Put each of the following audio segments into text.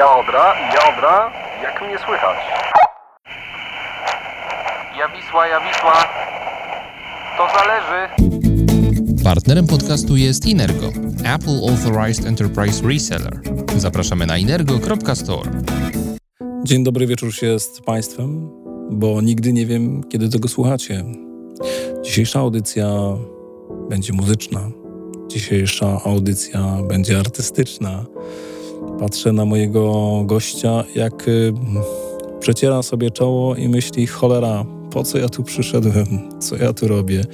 Ja Odra, ja Odra, jak mnie słychać? Ja Wisła, ja Wisła. To zależy. Partnerem podcastu jest Inergo, Apple Authorized Enterprise Reseller. Zapraszamy na inergo.store. Dzień dobry wieczór się z Państwem, bo nigdy nie wiem, kiedy tego słuchacie. Dzisiejsza audycja będzie muzyczna. Dzisiejsza audycja będzie artystyczna. Patrzę na mojego gościa, jak y, przeciera sobie czoło i myśli: cholera, po co ja tu przyszedłem? Co ja tu robię?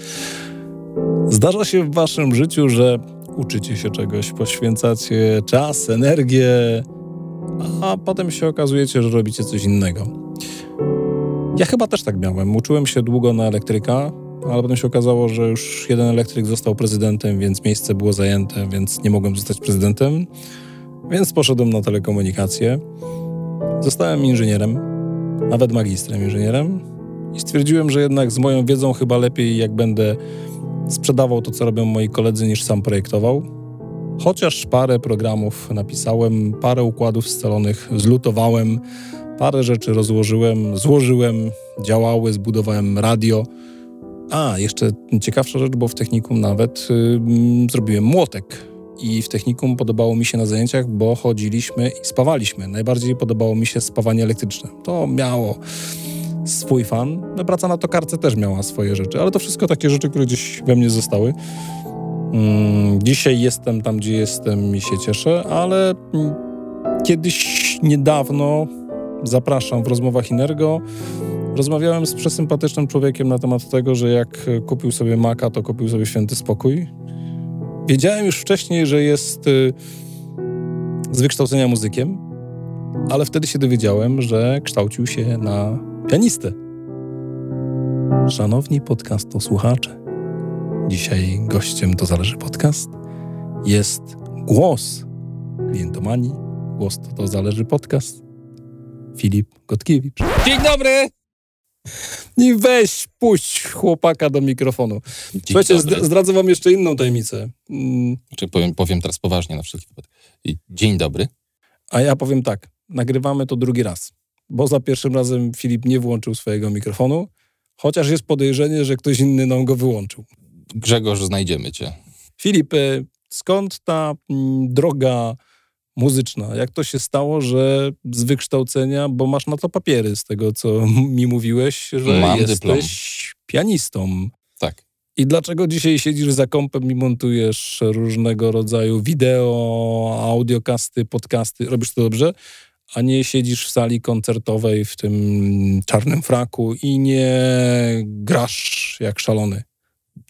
Zdarza się w Waszym życiu, że uczycie się czegoś, poświęcacie czas, energię, a potem się okazujecie, że robicie coś innego. Ja chyba też tak miałem. Uczyłem się długo na elektryka, ale potem się okazało, że już jeden elektryk został prezydentem, więc miejsce było zajęte, więc nie mogłem zostać prezydentem. Więc poszedłem na telekomunikację. Zostałem inżynierem, nawet magistrem inżynierem i stwierdziłem, że jednak z moją wiedzą chyba lepiej, jak będę sprzedawał to, co robią moi koledzy, niż sam projektował. Chociaż parę programów napisałem, parę układów scalonych zlutowałem, parę rzeczy rozłożyłem, złożyłem, działały, zbudowałem radio. A, jeszcze ciekawsza rzecz, bo w technikum nawet yy, zrobiłem młotek. I w technikum podobało mi się na zajęciach, bo chodziliśmy i spawaliśmy. Najbardziej podobało mi się spawanie elektryczne. To miało swój fan. No, praca na tokarce też miała swoje rzeczy, ale to wszystko takie rzeczy, które gdzieś we mnie zostały. Mm, dzisiaj jestem tam, gdzie jestem i się cieszę, ale mm, kiedyś niedawno zapraszam w rozmowach Inergo. Rozmawiałem z przesympatycznym człowiekiem na temat tego, że jak kupił sobie Maca, to kupił sobie święty spokój. Wiedziałem już wcześniej, że jest y, z wykształcenia muzykiem, ale wtedy się dowiedziałem, że kształcił się na pianistę. Szanowni podcasto słuchacze, dzisiaj gościem To Zależy Podcast jest głos klientomanii, głos To, to Zależy Podcast, Filip Gotkiewicz. Dzień dobry! I weź, puść chłopaka do mikrofonu. Słuchajcie, dobry. zdradzę wam jeszcze inną tajemnicę. Mm, Czy powiem, powiem teraz poważnie na wszelki wypadek. Dzień dobry. A ja powiem tak, nagrywamy to drugi raz, bo za pierwszym razem Filip nie włączył swojego mikrofonu, chociaż jest podejrzenie, że ktoś inny nam go wyłączył. Grzegorz, znajdziemy cię. Filip, e, skąd ta mm, droga muzyczna? Jak to się stało, że z wykształcenia, bo masz na to papiery z tego, co mi mówiłeś, że Mam jesteś dyplom. pianistą. Tak. I dlaczego dzisiaj siedzisz za kąpem i montujesz różnego rodzaju wideo, audiokasty, podcasty? Robisz to dobrze? A nie siedzisz w sali koncertowej w tym czarnym fraku i nie grasz jak szalony.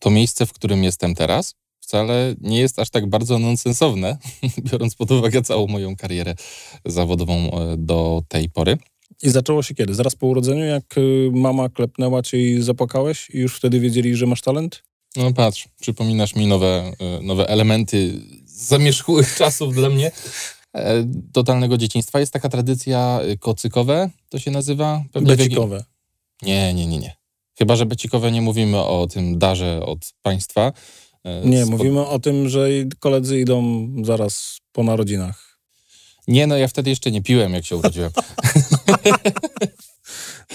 To miejsce, w którym jestem teraz, wcale nie jest aż tak bardzo nonsensowne, biorąc pod uwagę całą moją karierę zawodową e, do tej pory. I zaczęło się kiedy? Zaraz po urodzeniu, jak y, mama klepnęła cię i zapłakałeś i już wtedy wiedzieli, że masz talent? No patrz, przypominasz mi nowe, e, nowe elementy zamierzchłych czasów dla mnie. E, Totalnego dzieciństwa. Jest taka tradycja kocykowe, to się nazywa? Pewnie Becikowe. Nie, nie, nie, nie. Chyba, że becikowe nie mówimy o tym darze od państwa. E, Nie, spo- mówimy o tym, że koledzy idą zaraz po narodzinach. Nie, no ja wtedy jeszcze nie piłem, jak się urodziłem.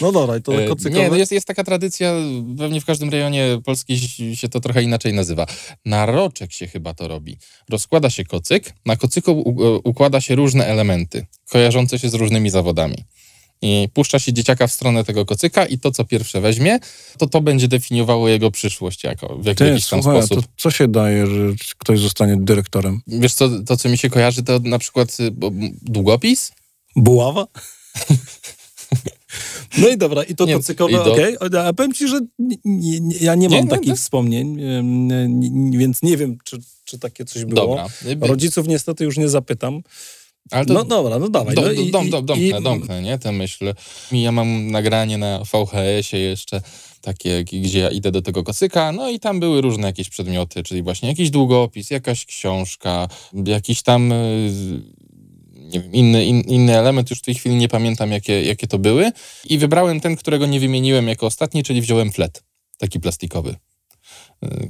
No dobra, to E, kocykowe. Nie, no jest, jest taka tradycja, pewnie w każdym rejonie Polski się to trochę inaczej nazywa. Na roczek się chyba to robi. Rozkłada się kocyk, na kocyku układa się różne elementy, kojarzące się z różnymi zawodami. I puszcza się dzieciaka w stronę tego kocyka i to, co pierwsze weźmie, to to będzie definiowało jego przyszłość jako, w Ty, jakiś tam słuchaj, a to sposób. co się daje, że ktoś zostanie dyrektorem? Wiesz co, to co mi się kojarzy, to na przykład y, długopis? Buława? No i dobra, i to Nie, kocykowe, i do- okej. A powiem ci, że nie, nie, ja nie mam takich nie. wspomnień, więc nie wiem, czy, czy takie coś było. Dobra. Rodziców niestety już nie zapytam. To No dobra, no dawaj. Dom, no i- dom, dom, i- domknę, domknę, nie, tę myśl. I Ja mam nagranie na VHS-ie jeszcze, takie, gdzie ja idę do tego kocyka, no i tam były różne jakieś przedmioty, czyli właśnie jakiś długopis, jakaś książka, jakiś tam y, nie wiem, inny, in, inny element, już w tej chwili nie pamiętam, jakie, jakie to były. I wybrałem ten, którego nie wymieniłem jako ostatni, czyli wziąłem flet, taki plastikowy.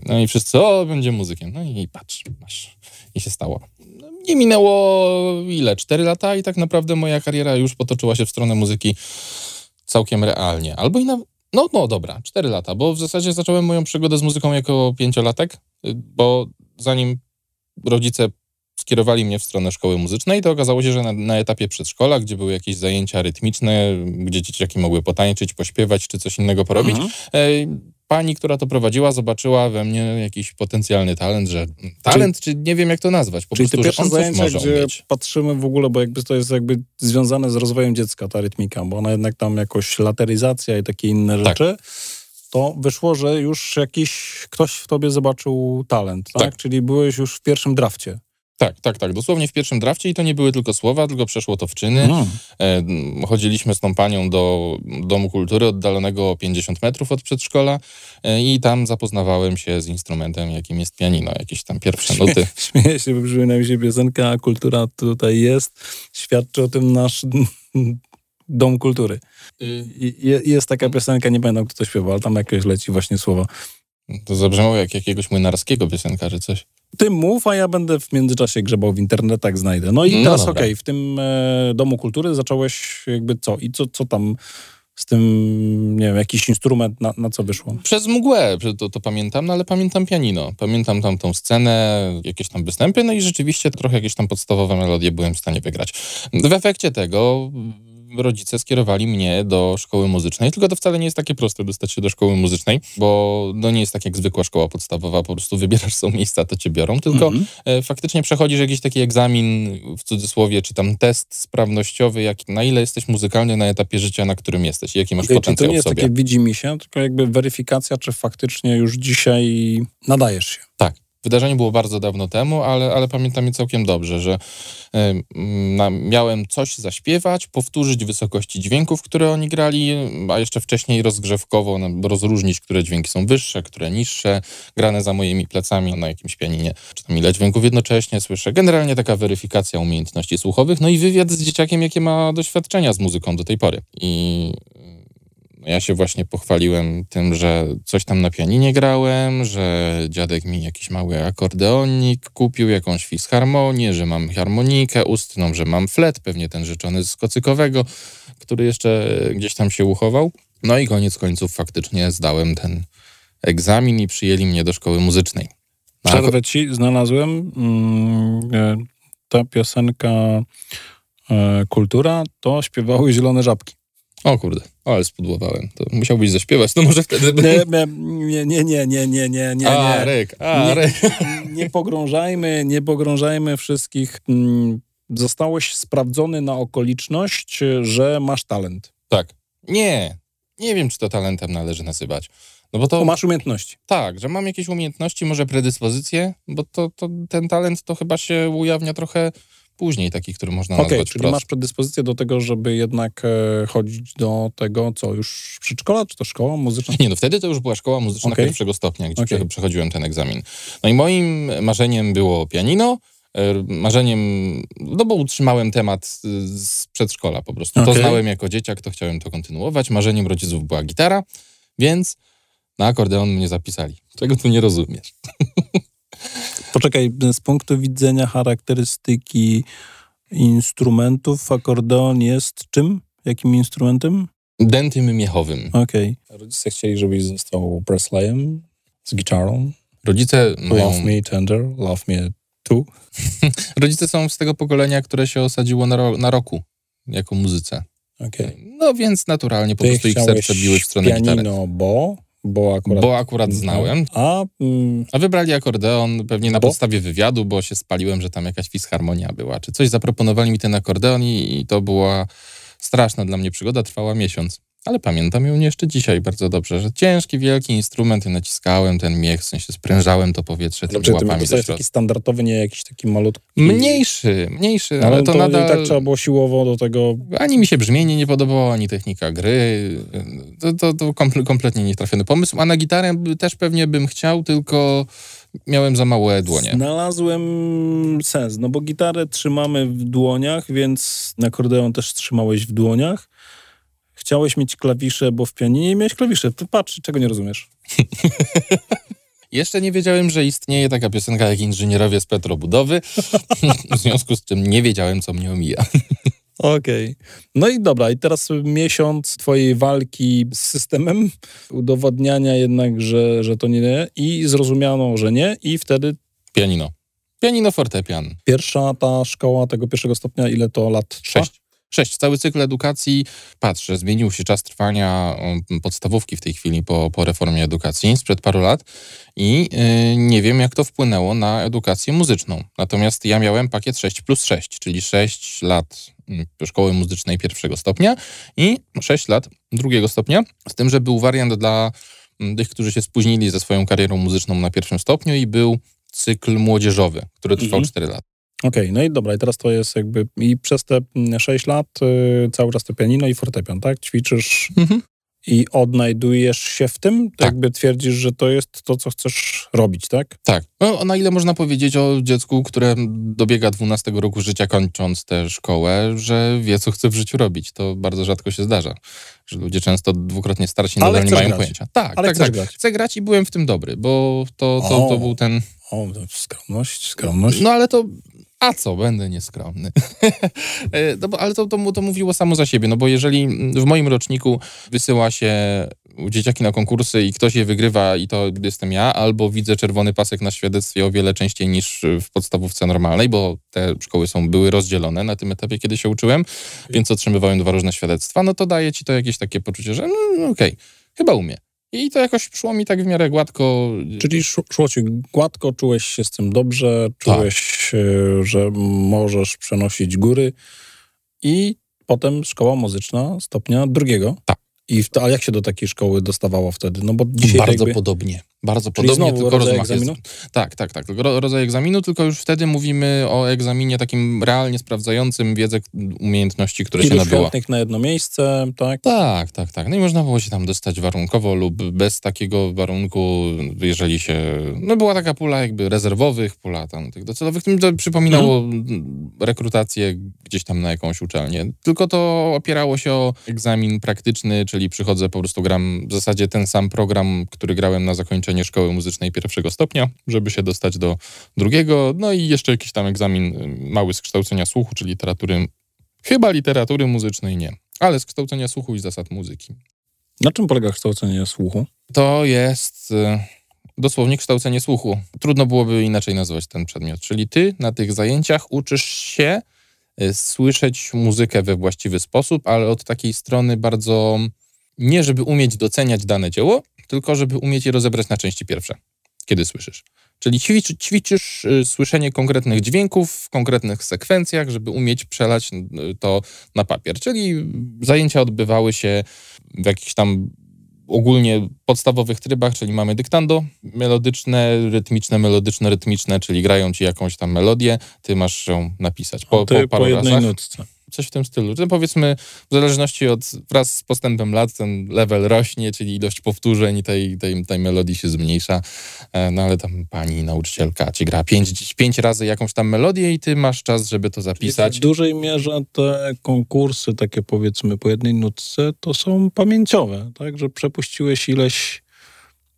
No i wszyscy, o, będzie muzykiem. No i patrz, masz. I się stało. No, Nie minęło ile? Cztery lata i tak naprawdę moja kariera już potoczyła się w stronę muzyki całkiem realnie. Albo i na... No, no dobra, cztery lata, bo w zasadzie zacząłem moją przygodę z muzyką jako pięciolatek, y, bo zanim rodzice skierowali mnie w stronę szkoły muzycznej, to okazało się, że na, na etapie przedszkola, gdzie były jakieś zajęcia rytmiczne, gdzie dzieciaki mogły potańczyć, pośpiewać czy coś innego porobić, Mhm. Pani, która to prowadziła, zobaczyła we mnie jakiś potencjalny talent, że talent, czy nie wiem jak to nazwać, po Czyli te prostu, że on zajęcia, gdzie umieć. patrzymy w ogóle, bo jakby to jest jakby związane z rozwojem dziecka, ta rytmika, bo ona jednak tam jakoś lateryzacja i takie inne Tak. rzeczy, to wyszło, że już jakiś ktoś w tobie zobaczył talent, tak? Tak. Czyli byłeś już w pierwszym drafcie. Tak, tak, tak, dosłownie w pierwszym drafcie i to nie były tylko słowa, tylko przeszło to w czyny. Mm. E, Chodziliśmy z tą panią do Domu Kultury oddalonego o 50 metrów od przedszkola e, i tam zapoznawałem się z instrumentem, jakim jest pianino, jakieś tam pierwsze nuty. Śmieję się, bo przypomina mi się piosenka, a kultura tutaj jest. Świadczy o tym nasz Dom Kultury. Je- jest taka piosenka, nie pamiętam kto to śpiewa, ale tam jakieś leci właśnie słowa. To zabrzmiało jak jakiegoś młynarskiego piosenka, czy coś. Ty mów, a ja będę w międzyczasie grzebał w internetach, znajdę. No i No teraz okej, w tym e, Domu Kultury zacząłeś jakby co? I co, co tam z tym, nie wiem, jakiś instrument, na, na co wyszło? Przez mgłę to, to pamiętam, no ale pamiętam pianino. Pamiętam tam tą scenę, jakieś tam występy, no i rzeczywiście trochę jakieś tam podstawowe melodie byłem w stanie wygrać. W efekcie tego rodzice skierowali mnie do szkoły muzycznej, tylko to wcale nie jest takie proste dostać się do szkoły muzycznej, bo no nie jest tak jak zwykła szkoła podstawowa, po prostu wybierasz są miejsca, to cię biorą, tylko Mhm. e, faktycznie przechodzisz jakiś taki egzamin, w cudzysłowie, czy tam test sprawnościowy, jak, na ile jesteś muzykalny na etapie życia, na którym jesteś jaki masz Okej, czyli to potencjał nie jest takie widzi mi się, tylko jakby weryfikacja, czy faktycznie już dzisiaj nadajesz się. Tak. Wydarzenie było bardzo dawno temu, ale, ale pamiętam je całkiem dobrze, że miałem coś zaśpiewać, powtórzyć wysokości dźwięków, które oni grali, a jeszcze wcześniej rozgrzewkowo no, rozróżnić, które dźwięki są wyższe, które niższe, grane za moimi plecami na jakimś pianinie, czy tam ile dźwięków jednocześnie słyszę. Generalnie taka weryfikacja umiejętności słuchowych, no i wywiad z dzieciakiem, jakie ma doświadczenia z muzyką do tej pory. I ja się właśnie pochwaliłem tym, że coś tam na pianinie grałem, że dziadek mi jakiś mały akordeonik kupił, jakąś fisharmonię, że mam harmonikę ustną, że mam flet, pewnie ten rzeczony z kocykowego, który jeszcze gdzieś tam się uchował. No i koniec końców faktycznie zdałem ten egzamin i przyjęli mnie do szkoły muzycznej. Na- Przerwę ci, znalazłem mm, e, ta piosenka e, Kultura, to śpiewały Zielone Żabki. O kurde, ale spudłowałem. To musiałbyś zaśpiewać, no może wtedy... Nie, nie, nie, nie, nie, nie, nie, nie, a, nie. Ryk, a, Nie. Ryk. Nie pogrążajmy, nie pogrążajmy wszystkich. Mm, Zostałeś sprawdzony na okoliczność, że masz talent. Tak. Nie, nie wiem, czy to talentem należy nazywać. No bo to Bo masz umiejętności. tak, że mam jakieś umiejętności, może predyspozycje, bo to, to ten talent to chyba się ujawnia trochę później, taki, który można Okej, nazwać czyli wprost. masz predyspozycję do tego, żeby jednak e, chodzić do tego, co już przedszkola, czy to szkoła muzyczna? Nie, no wtedy to już była szkoła muzyczna Okej. pierwszego stopnia, gdzie prze- przechodziłem ten egzamin. No i moim marzeniem było pianino, e, marzeniem, no bo utrzymałem temat z przedszkola po prostu. To Okej. znałem jako dzieciak, to chciałem to kontynuować. Marzeniem rodziców była gitara, więc na akordeon mnie zapisali. Czego tu nie rozumiesz? Poczekaj, z punktu widzenia charakterystyki instrumentów, akordeon jest czym? Jakim instrumentem? Dętym miechowym. Okej. Rodzice chcieli, żebyś został Presleyem z gitarą. Rodzice mają... Love me tender, love me too. Rodzice są z tego pokolenia, które się osadziło na, ro- na roku jako muzyce. Okej. No więc naturalnie po Ty prostu ich serce biły w stronę pianino, gitary. bo, bo akurat... Bo akurat znałem. A, mm, A wybrali akordeon pewnie na Bo? podstawie wywiadu, bo się spaliłem, że tam jakaś fisharmonia była. Czy coś zaproponowali mi ten akordeon i, i to była straszna dla mnie przygoda, trwała miesiąc. Ale pamiętam ją jeszcze dzisiaj bardzo dobrze, że ciężki, wielki instrument i naciskałem ten miech, w sensie sprężałem to powietrze tymi ty łapami środka. taki standardowy, nie jakiś taki malutki... Mniejszy, mniejszy, Ale, ale, to, to, nadal... i tak trzeba było siłowo do tego... Ani mi się brzmienie nie podobało, ani technika gry. To, to, to komple- kompletnie nietrafiony pomysł. A na gitarę też pewnie bym chciał, tylko miałem za małe dłonie. Znalazłem sens, no bo gitarę trzymamy w dłoniach, więc na akordeon też trzymałeś w dłoniach. Chciałeś mieć klawisze, bo w pianinie miałeś klawisze. To patrz, czego nie rozumiesz. Jeszcze nie wiedziałem, że istnieje taka piosenka jak Inżynierowie z Petrobudowy, w związku z czym nie wiedziałem, co mnie omija. Okej. No i dobra, i teraz miesiąc twojej walki z systemem, udowodniania jednak, że, że to nie i zrozumiano, że nie i wtedy Pianino. Pianino fortepian. pierwsza ta szkoła tego pierwszego stopnia, ile to lat? Sześć. Sześć. Cały cykl edukacji, patrzę, zmienił się czas trwania um, podstawówki w tej chwili po, po reformie edukacji sprzed paru lat i yy, nie wiem, jak to wpłynęło na edukację muzyczną. Natomiast ja miałem pakiet 6 plus 6, czyli 6 lat mm, szkoły muzycznej pierwszego stopnia i 6 lat drugiego stopnia, z tym, że był wariant dla mm, tych, którzy się spóźnili ze swoją karierą muzyczną na pierwszym stopniu i był cykl młodzieżowy, który trwał Mhm. 4 lata. Okej, no i dobra, i teraz to jest jakby i przez te mm, 6 lat y, cały czas to pianino i fortepian, tak? Ćwiczysz Mhm. i odnajdujesz się w tym? To Tak. jakby twierdzisz, że to jest to, co chcesz robić, tak? Tak. No, na ile można powiedzieć o dziecku, które dobiega 12 roku życia, kończąc tę szkołę, że wie, co chce w życiu robić. To bardzo rzadko się zdarza. Że ludzie często dwukrotnie starsi Ale nadal nie mają grać. pojęcia. Tak, Ale tak, tak. grać. Chcę grać i byłem w tym dobry, bo to, to, to O. był ten... O, to skromność, skromność. No ale to... A co, będę nieskromny. E, no, bo, ale to, to, to mówiło samo za siebie, no bo jeżeli w moim roczniku wysyła się dzieciaki na konkursy i ktoś je wygrywa i to jestem ja, albo widzę czerwony pasek na świadectwie o wiele częściej niż w podstawówce normalnej, bo te szkoły są, były rozdzielone na tym etapie, kiedy się uczyłem, więc otrzymywałem dwa różne świadectwa, no to daje ci to jakieś takie poczucie, że no, okej, chyba umie. I to jakoś szło mi tak w miarę gładko. Czyli szło, ci gładko, czułeś się z tym dobrze, Tak. czułeś, e, że możesz przenosić góry i potem szkoła muzyczna stopnia drugiego. Tak. I w a jak się do takiej szkoły dostawało wtedy? No bo dzisiaj bardzo jakby... podobnie. Bardzo Czyli podobnie, tylko rodzaj rozmach egzaminu? jest. Tak, tak, tak. Ro- rodzaj egzaminu, tylko już wtedy mówimy o egzaminie takim realnie sprawdzającym wiedzę, umiejętności, które się Iluś nabyła. chętnych na jedno miejsce, tak? Tak, tak, tak. No i można było się tam dostać warunkowo lub bez takiego warunku, jeżeli się... No była taka pula jakby rezerwowych, pula tam tych docelowych. To przypominało Mhm. rekrutację gdzieś tam na jakąś uczelnię. Tylko to opierało się o egzamin praktyczny, czyli przychodzę, po prostu gram w zasadzie ten sam program, który grałem na zakończenie szkoły muzycznej pierwszego stopnia, żeby się dostać do drugiego. No i jeszcze jakiś tam egzamin y, mały z kształcenia słuchu, czy literatury. Chyba literatury muzycznej nie, ale z kształcenia słuchu i zasad muzyki. Na czym polega kształcenie słuchu? To jest y, dosłownie kształcenie słuchu. Trudno byłoby inaczej nazwać ten przedmiot. Czyli ty na tych zajęciach uczysz się y, słyszeć muzykę we właściwy sposób, ale od takiej strony bardzo nie żeby umieć doceniać dane dzieło, tylko żeby umieć je rozebrać na części pierwsze, kiedy słyszysz. Czyli ćwicz, ćwiczysz y, słyszenie konkretnych dźwięków w konkretnych sekwencjach, żeby umieć przelać y, to na papier. Czyli zajęcia odbywały się w jakichś tam ogólnie podstawowych trybach, czyli mamy dyktando melodyczne, rytmiczne, melodyczne, rytmiczne, czyli grają ci jakąś tam melodię, ty masz ją napisać po, po po, paru jednej razach nutce. Coś w tym stylu. To powiedzmy, w zależności od wraz z postępem lat ten level rośnie, czyli ilość powtórzeń tej, tej, tej melodii się zmniejsza. E, No ale tam pani nauczycielka ci gra pięć, pięć razy jakąś tam melodię i ty masz czas, żeby to Czyli zapisać. W dużej mierze te konkursy, takie powiedzmy po jednej nutce, to są pamięciowe, tak? Że przepuściłeś ileś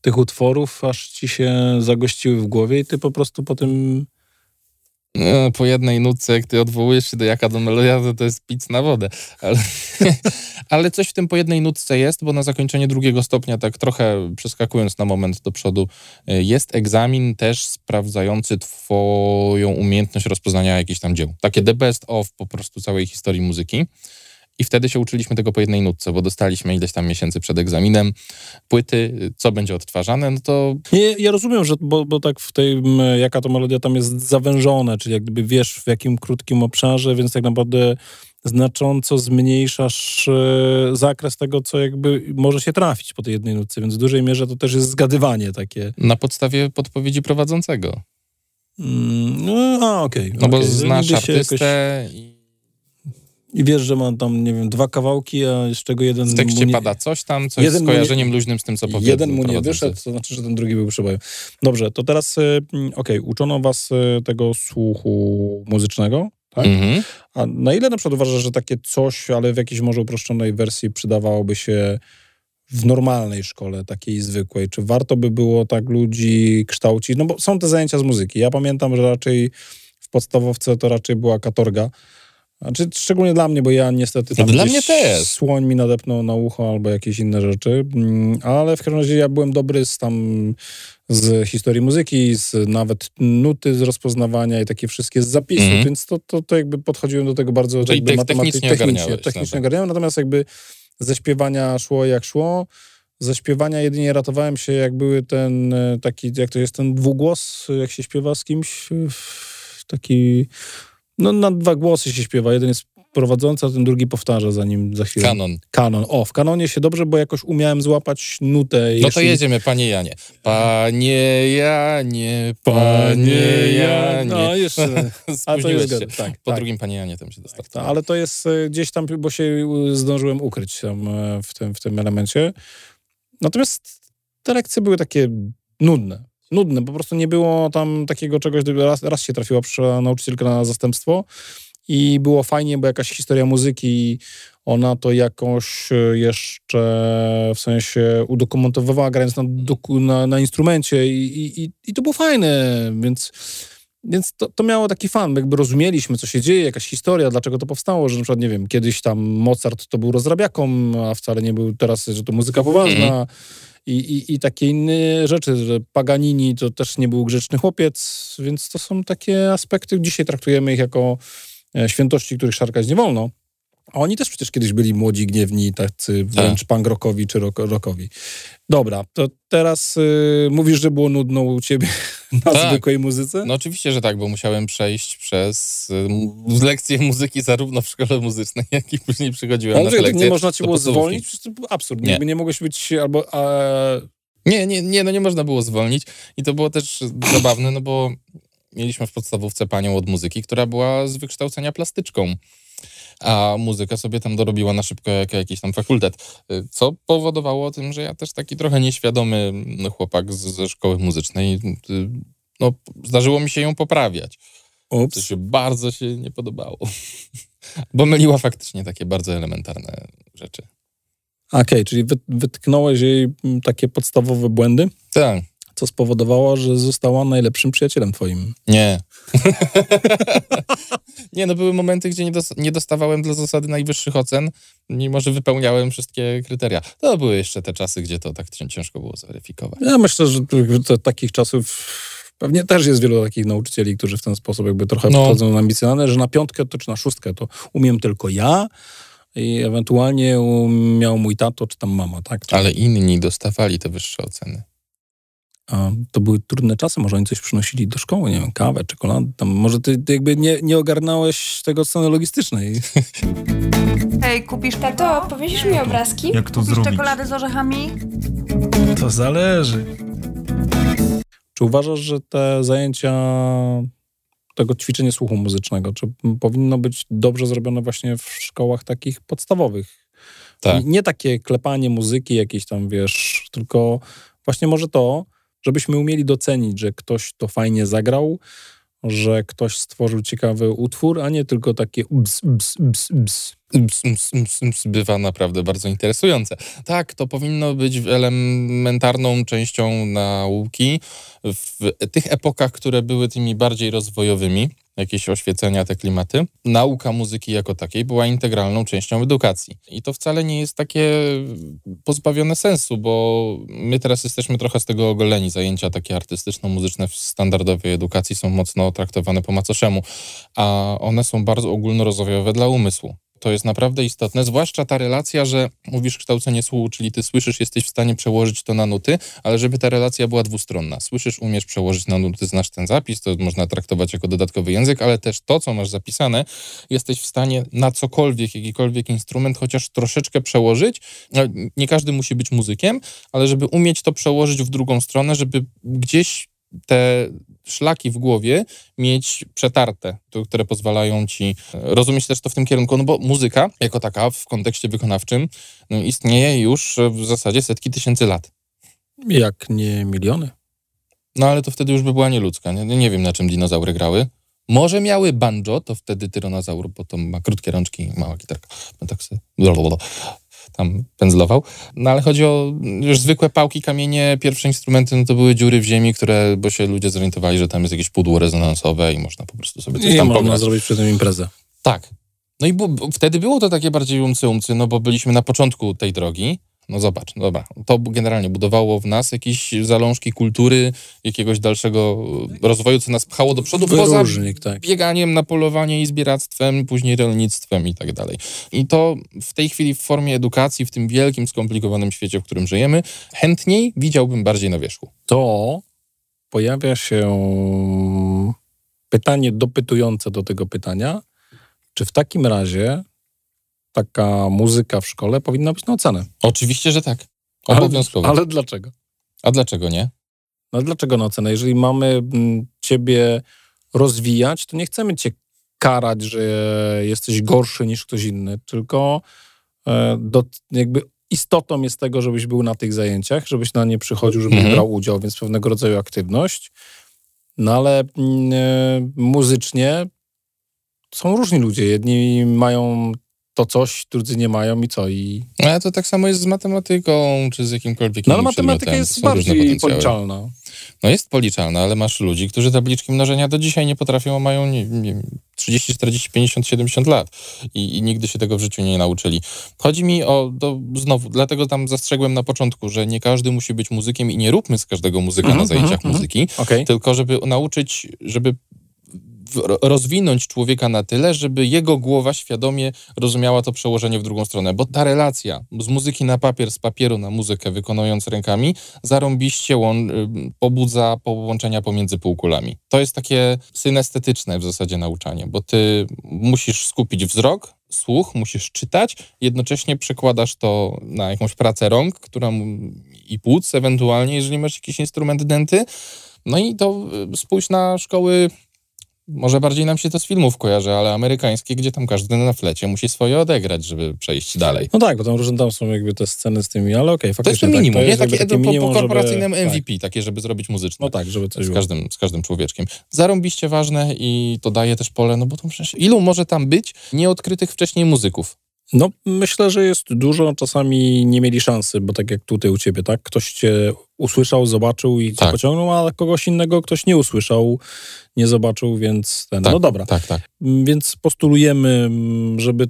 tych utworów, aż ci się zagościły w głowie i ty po prostu po tym... E, Po jednej nutce, jak ty odwołujesz się do jaka do to, jest pic na wodę. Ale, ale coś w tym po jednej nutce jest, bo na zakończenie drugiego stopnia, tak trochę przeskakując na moment do przodu, e, jest egzamin też sprawdzający twoją umiejętność rozpoznania jakichś tam dzieł. Takie the best of po prostu całej historii muzyki. I wtedy się uczyliśmy tego po jednej nutce, bo dostaliśmy ileś tam miesięcy przed egzaminem płyty, co będzie odtwarzane, no to Nie, ja rozumiem, że bo, bo tak w tej, jaka to melodia tam jest zawężone, czyli jak gdyby wiesz w jakim krótkim obszarze, więc tak naprawdę znacząco zmniejszasz e, zakres tego, co jakby może się trafić po tej jednej nutce, więc w dużej mierze to też jest zgadywanie takie. na podstawie podpowiedzi prowadzącego. Mm, no, okej. No bo okej. znasz Nigdy artystę i I wiesz, że ma tam, nie wiem, dwa kawałki, a z czego jeden w mu tekście nie, pada coś tam, coś jeden z mu nie- kojarzeniem luźnym z tym, co powiedzą jeden mu nie wyszedł, to znaczy, że ten drugi był przyboju. Dobrze, to teraz, y, mm, okej, uczono was y, tego słuchu muzycznego, tak? Mhm. A na ile na przykład uważasz, że takie coś, ale w jakiejś może uproszczonej wersji przydawałoby się w normalnej szkole, takiej zwykłej? Czy warto by było tak ludzi kształcić? No bo są te zajęcia z muzyki. Ja pamiętam, że raczej w podstawowce to raczej była katorga. Znaczy, szczególnie dla mnie, bo ja niestety tam Dla mnie też. słoń mi nadepnął na ucho albo jakieś inne rzeczy, Mm, ale w każdym razie ja byłem dobry z tam z historii muzyki, z nawet nuty z rozpoznawania i takie wszystkie z zapisów, Mhm. więc to, to, to jakby podchodziłem do tego bardzo Czyli jakby te- matematy- technicznie technicznie, ogarniałem, natomiast jakby ze śpiewania szło jak szło. Ze śpiewania jedynie ratowałem się, jak były ten e, taki, jak to jest ten dwugłos, jak się śpiewa z kimś, taki, no na dwa głosy się śpiewa, jeden jest prowadzący, a ten drugi powtarza za nim za chwilę. Kanon. Kanon. O, w kanonie się dobrze, bo jakoś umiałem złapać nutę. No to jeśli- jedziemy, panie Janie. Panie Janie, panie Janie. No jeszcze. A to jest się. tak. Po tak. drugim panie Janie tam się Tak, dostał. ale to jest e, gdzieś tam, bo się zdążyłem ukryć tam e, w tym, w tym elemencie. Natomiast te lekcje były takie nudne. Nudne, po prostu nie było tam takiego czegoś, raz, raz się trafiła nauczycielka na zastępstwo. I było fajnie, bo jakaś historia muzyki, ona to jakoś e, jeszcze w sensie udokumentowywała, grając na, na, na instrumencie i, i, i, to było fajne, więc więc to, to miało taki fan, jakby rozumieliśmy, co się dzieje, jakaś historia, dlaczego to powstało, że na przykład, nie wiem, kiedyś tam Mozart to był rozrabiaką, a wcale nie był teraz, że to muzyka poważna i, i, i takie inne rzeczy, że Paganini to też nie był grzeczny chłopiec, więc to są takie aspekty, dzisiaj traktujemy ich jako e, świętości, których szarkać nie wolno. A oni też przecież kiedyś byli młodzi, gniewni, tacy wręcz punk rockowi czy rock, rockowi. Dobra, to teraz y, mówisz, że było nudno u ciebie na Tak. zwykłej muzyce? No oczywiście, że tak, bo musiałem przejść przez y, lekcje muzyki zarówno w szkole muzycznej, jak i później przychodziłem Ale na lekcje nie można cię było zwolnić? Przecież to był absurd. Nie. Nie. nie mogłeś być albo... A... Nie, nie, nie, no nie można było zwolnić i to było też zabawne, no bo mieliśmy w podstawówce panią od muzyki, która była z wykształcenia plastyczką, a muzyka sobie tam dorobiła na szybko jako jakiś tam fakultet, y, co powodowało tym, że ja też taki trochę nieświadomy no, chłopak z, ze szkoły muzycznej, y, no zdarzyło mi się ją poprawiać, Ups. się bardzo się nie podobało, bo myliła faktycznie takie bardzo elementarne rzeczy. Okej, czyli wy, wytknąłeś jej mm, takie podstawowe błędy, Tak, co spowodowało, że została najlepszym przyjacielem twoim. Nie. nie, no były momenty, gdzie nie, dos- nie dostawałem dla zasady najwyższych ocen, mimo że wypełniałem wszystkie kryteria. To były jeszcze te czasy, gdzie to tak cię- ciężko było zweryfikować. Ja myślę, że to, takich czasów pewnie też jest wielu takich nauczycieli, którzy w ten sposób jakby trochę No. podchodzą ambicjonalne, że na piątkę to czy na szóstkę to umiem tylko ja i ewentualnie miał mój tato czy tam mama, tak? Ale inni dostawali te wyższe oceny. A to były trudne czasy, może oni coś przynosili do szkoły, nie wiem, kawę, czekoladę, tam może ty, ty jakby nie, nie ogarnąłeś tego od strony logistycznej. Hej, kupisz Tato, powiesisz mi obrazki? Jak to Kupisz zrobić? czekoladę z orzechami? To zależy. Czy uważasz, że te zajęcia, tego ćwiczenie słuchu muzycznego, czy powinno być dobrze zrobione właśnie w szkołach takich podstawowych? Tak. Nie takie klepanie muzyki jakieś tam, wiesz, tylko właśnie może to, żebyśmy umieli docenić, że ktoś to fajnie zagrał, że ktoś stworzył ciekawy utwór, a nie tylko takie. Ms, ms, ms, ms, bywa naprawdę bardzo interesujące. Tak, to powinno być elementarną częścią nauki w tych epokach, które były tymi bardziej rozwojowymi, jakieś oświecenia, te klimaty. Nauka muzyki jako takiej była integralną częścią edukacji. I to wcale nie jest takie pozbawione sensu, bo my teraz jesteśmy trochę z tego ogoleni. Zajęcia takie artystyczno-muzyczne w standardowej edukacji są mocno traktowane po macoszemu, a one są bardzo ogólnorozwojowe dla umysłu. To jest naprawdę istotne, zwłaszcza ta relacja, że mówisz kształcenie słuchu, czyli ty słyszysz, jesteś w stanie przełożyć to na nuty, ale żeby ta relacja była dwustronna. Słyszysz, umiesz przełożyć na nuty, znasz ten zapis, to można traktować jako dodatkowy język, ale też to, co masz zapisane, jesteś w stanie na cokolwiek, jakikolwiek instrument chociaż troszeczkę przełożyć. No, Nie każdy musi być muzykiem, ale żeby umieć to przełożyć w drugą stronę, żeby gdzieś te szlaki w głowie mieć przetarte, które pozwalają ci e, rozumieć też to w tym kierunku, no bo muzyka jako taka w kontekście wykonawczym no, istnieje już e, w zasadzie setki tysięcy lat. Jak nie miliony. No ale to wtedy już by była nieludzka. Nie, nie wiem, na czym dinozaury grały. Może miały banjo, to wtedy tyranozaur, bo to ma krótkie rączki i mała gitarka. No tak sobie. Tam pędzlował. No ale chodzi o już zwykłe pałki, kamienie, pierwsze instrumenty, no to były dziury w ziemi, które, bo się ludzie zorientowali, że tam jest jakieś pudło rezonansowe i można po prostu sobie coś I tam można pograć. zrobić przy tym imprezę. Tak. No i bu- wtedy było to takie bardziej umcy umcy, no bo byliśmy na początku tej drogi. No zobacz, no dobra, to generalnie budowało w nas jakieś zalążki kultury, jakiegoś dalszego e, rozwoju, co nas pchało do przodu, poza Wyróżnik, tak. bieganiem na polowanie i zbieractwem, później rolnictwem i tak dalej. I to w tej chwili w formie edukacji, w tym wielkim, skomplikowanym świecie, w którym żyjemy, chętniej widziałbym bardziej na wierzchu. To pojawia się pytanie dopytujące do tego pytania, czy w takim razie taka muzyka w szkole powinna być na ocenę? Oczywiście, że tak. Ale- Obowiązkowo. Ale dlaczego? A dlaczego nie? No dlaczego na ocenę? Jeżeli mamy mm, ciebie rozwijać, to nie chcemy cię karać, że jesteś gorszy niż ktoś inny, tylko e, do, jakby istotą jest tego, żebyś był na tych zajęciach, żebyś na nie przychodził, żebyś Mhm. brał udział, więc pewnego rodzaju aktywność. No ale mm, e, muzycznie są różni ludzie. Jedni mają to coś, drudzy nie mają i co? I... No, Ale to tak samo jest z matematyką, czy z jakimkolwiek No ale matematyka jest bardziej policzalna. No jest policzalna, ale masz ludzi, którzy tabliczki mnożenia do dzisiaj nie potrafią, a mają nie, nie, wiem, 30, 40, 50, 70 lat I, i nigdy się tego w życiu nie nauczyli. Chodzi mi o, do, znowu, dlatego tam zastrzegłem na początku, że nie każdy musi być muzykiem i nie róbmy z każdego muzyka Mhm, na zajęciach mhm, muzyki, Okej. tylko żeby nauczyć, żeby rozwinąć człowieka na tyle, żeby jego głowa świadomie rozumiała to przełożenie w drugą stronę. Bo ta relacja z muzyki na papier, z papieru na muzykę, wykonując rękami, zarąbiście łą- y, pobudza połączenia pomiędzy półkulami. To jest takie synestetyczne w zasadzie nauczanie, bo ty musisz skupić wzrok, słuch, musisz czytać, jednocześnie przekładasz to na jakąś pracę rąk, która i płuc ewentualnie, jeżeli masz jakiś instrument denty. No i to y, spójrz na szkoły może bardziej nam się to z filmów kojarzy, ale amerykańskie, gdzie tam każdy na flecie musi swoje odegrać, żeby przejść dalej. No tak, bo tam różne tam są jakby te sceny z tymi, ale okej, To jest faktycznie to minimum, tak, to nie? jest jakby Takie, takie po, minimum, po korporacyjnym żeby, MVP, takie, żeby zrobić muzyczne. No tak, żeby coś z było. każdym, z każdym człowieczkiem. Zarąbiście ważne i to daje też pole, no bo to przecież ilu może tam być nieodkrytych wcześniej muzyków? No myślę, że jest dużo, czasami nie mieli szansy, bo tak jak tutaj u ciebie, tak? Ktoś cię usłyszał, zobaczył i Tak. pociągnął, a kogoś innego ktoś nie usłyszał, nie zobaczył, więc ten, Tak, no dobra. Tak, tak. Mm, Więc postulujemy, mm, żeby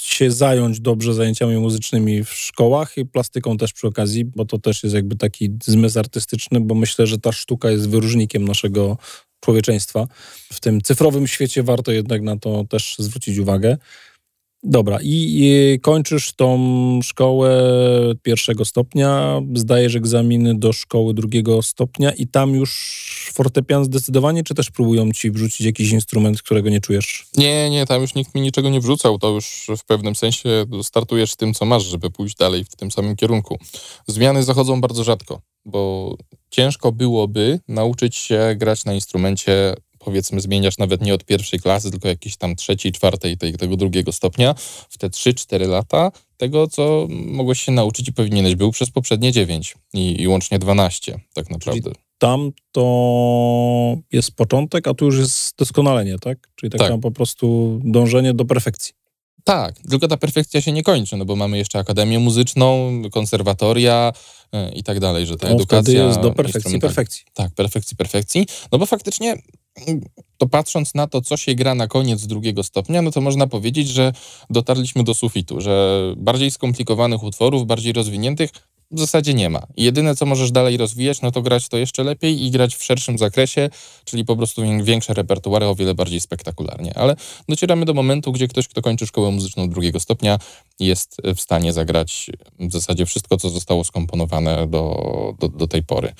się zająć dobrze zajęciami muzycznymi w szkołach i plastyką też przy okazji, bo to też jest jakby taki zmysł artystyczny, bo myślę, że ta sztuka jest wyróżnikiem naszego człowieczeństwa. W tym cyfrowym świecie warto jednak na to też zwrócić uwagę. Dobra, i, i kończysz tą szkołę pierwszego stopnia, zdajesz egzaminy do szkoły drugiego stopnia i tam już fortepian zdecydowanie, czy też próbują ci wrzucić jakiś instrument, którego nie czujesz? Nie, nie, tam już nikt mi niczego nie wrzucał, to już w pewnym sensie startujesz tym, co masz, żeby pójść dalej w tym samym kierunku. Zmiany zachodzą bardzo rzadko, bo ciężko byłoby nauczyć się grać na instrumencie, powiedzmy zmieniasz nawet nie od pierwszej klasy, tylko jakiejś tam trzeciej, czwartej, tej, tego drugiego stopnia, w te 3-4 lata tego, co mogłeś się nauczyć i powinieneś był przez poprzednie 9 i, i łącznie 12 tak naprawdę. Tam to jest początek, a tu już jest doskonalenie, tak? Czyli tak, Tak. tam po prostu dążenie do perfekcji. Tak, tylko ta perfekcja się nie kończy, no bo mamy jeszcze akademię muzyczną, konserwatoria e, i tak dalej, że ta To wtedy edukacja... jest do perfekcji, perfekcji. Tak, perfekcji, perfekcji. No bo faktycznie, to patrząc na to, co się gra na koniec drugiego stopnia, no to można powiedzieć, że dotarliśmy do sufitu, że bardziej skomplikowanych utworów, bardziej rozwiniętych w zasadzie nie ma. Jedyne, co możesz dalej rozwijać, no to grać to jeszcze lepiej i grać w szerszym zakresie, czyli po prostu wię- większe repertuary, o wiele bardziej spektakularnie. Ale docieramy do momentu, gdzie ktoś, kto kończy szkołę muzyczną drugiego stopnia, jest w stanie zagrać w zasadzie wszystko, co zostało skomponowane do, do, do tej pory.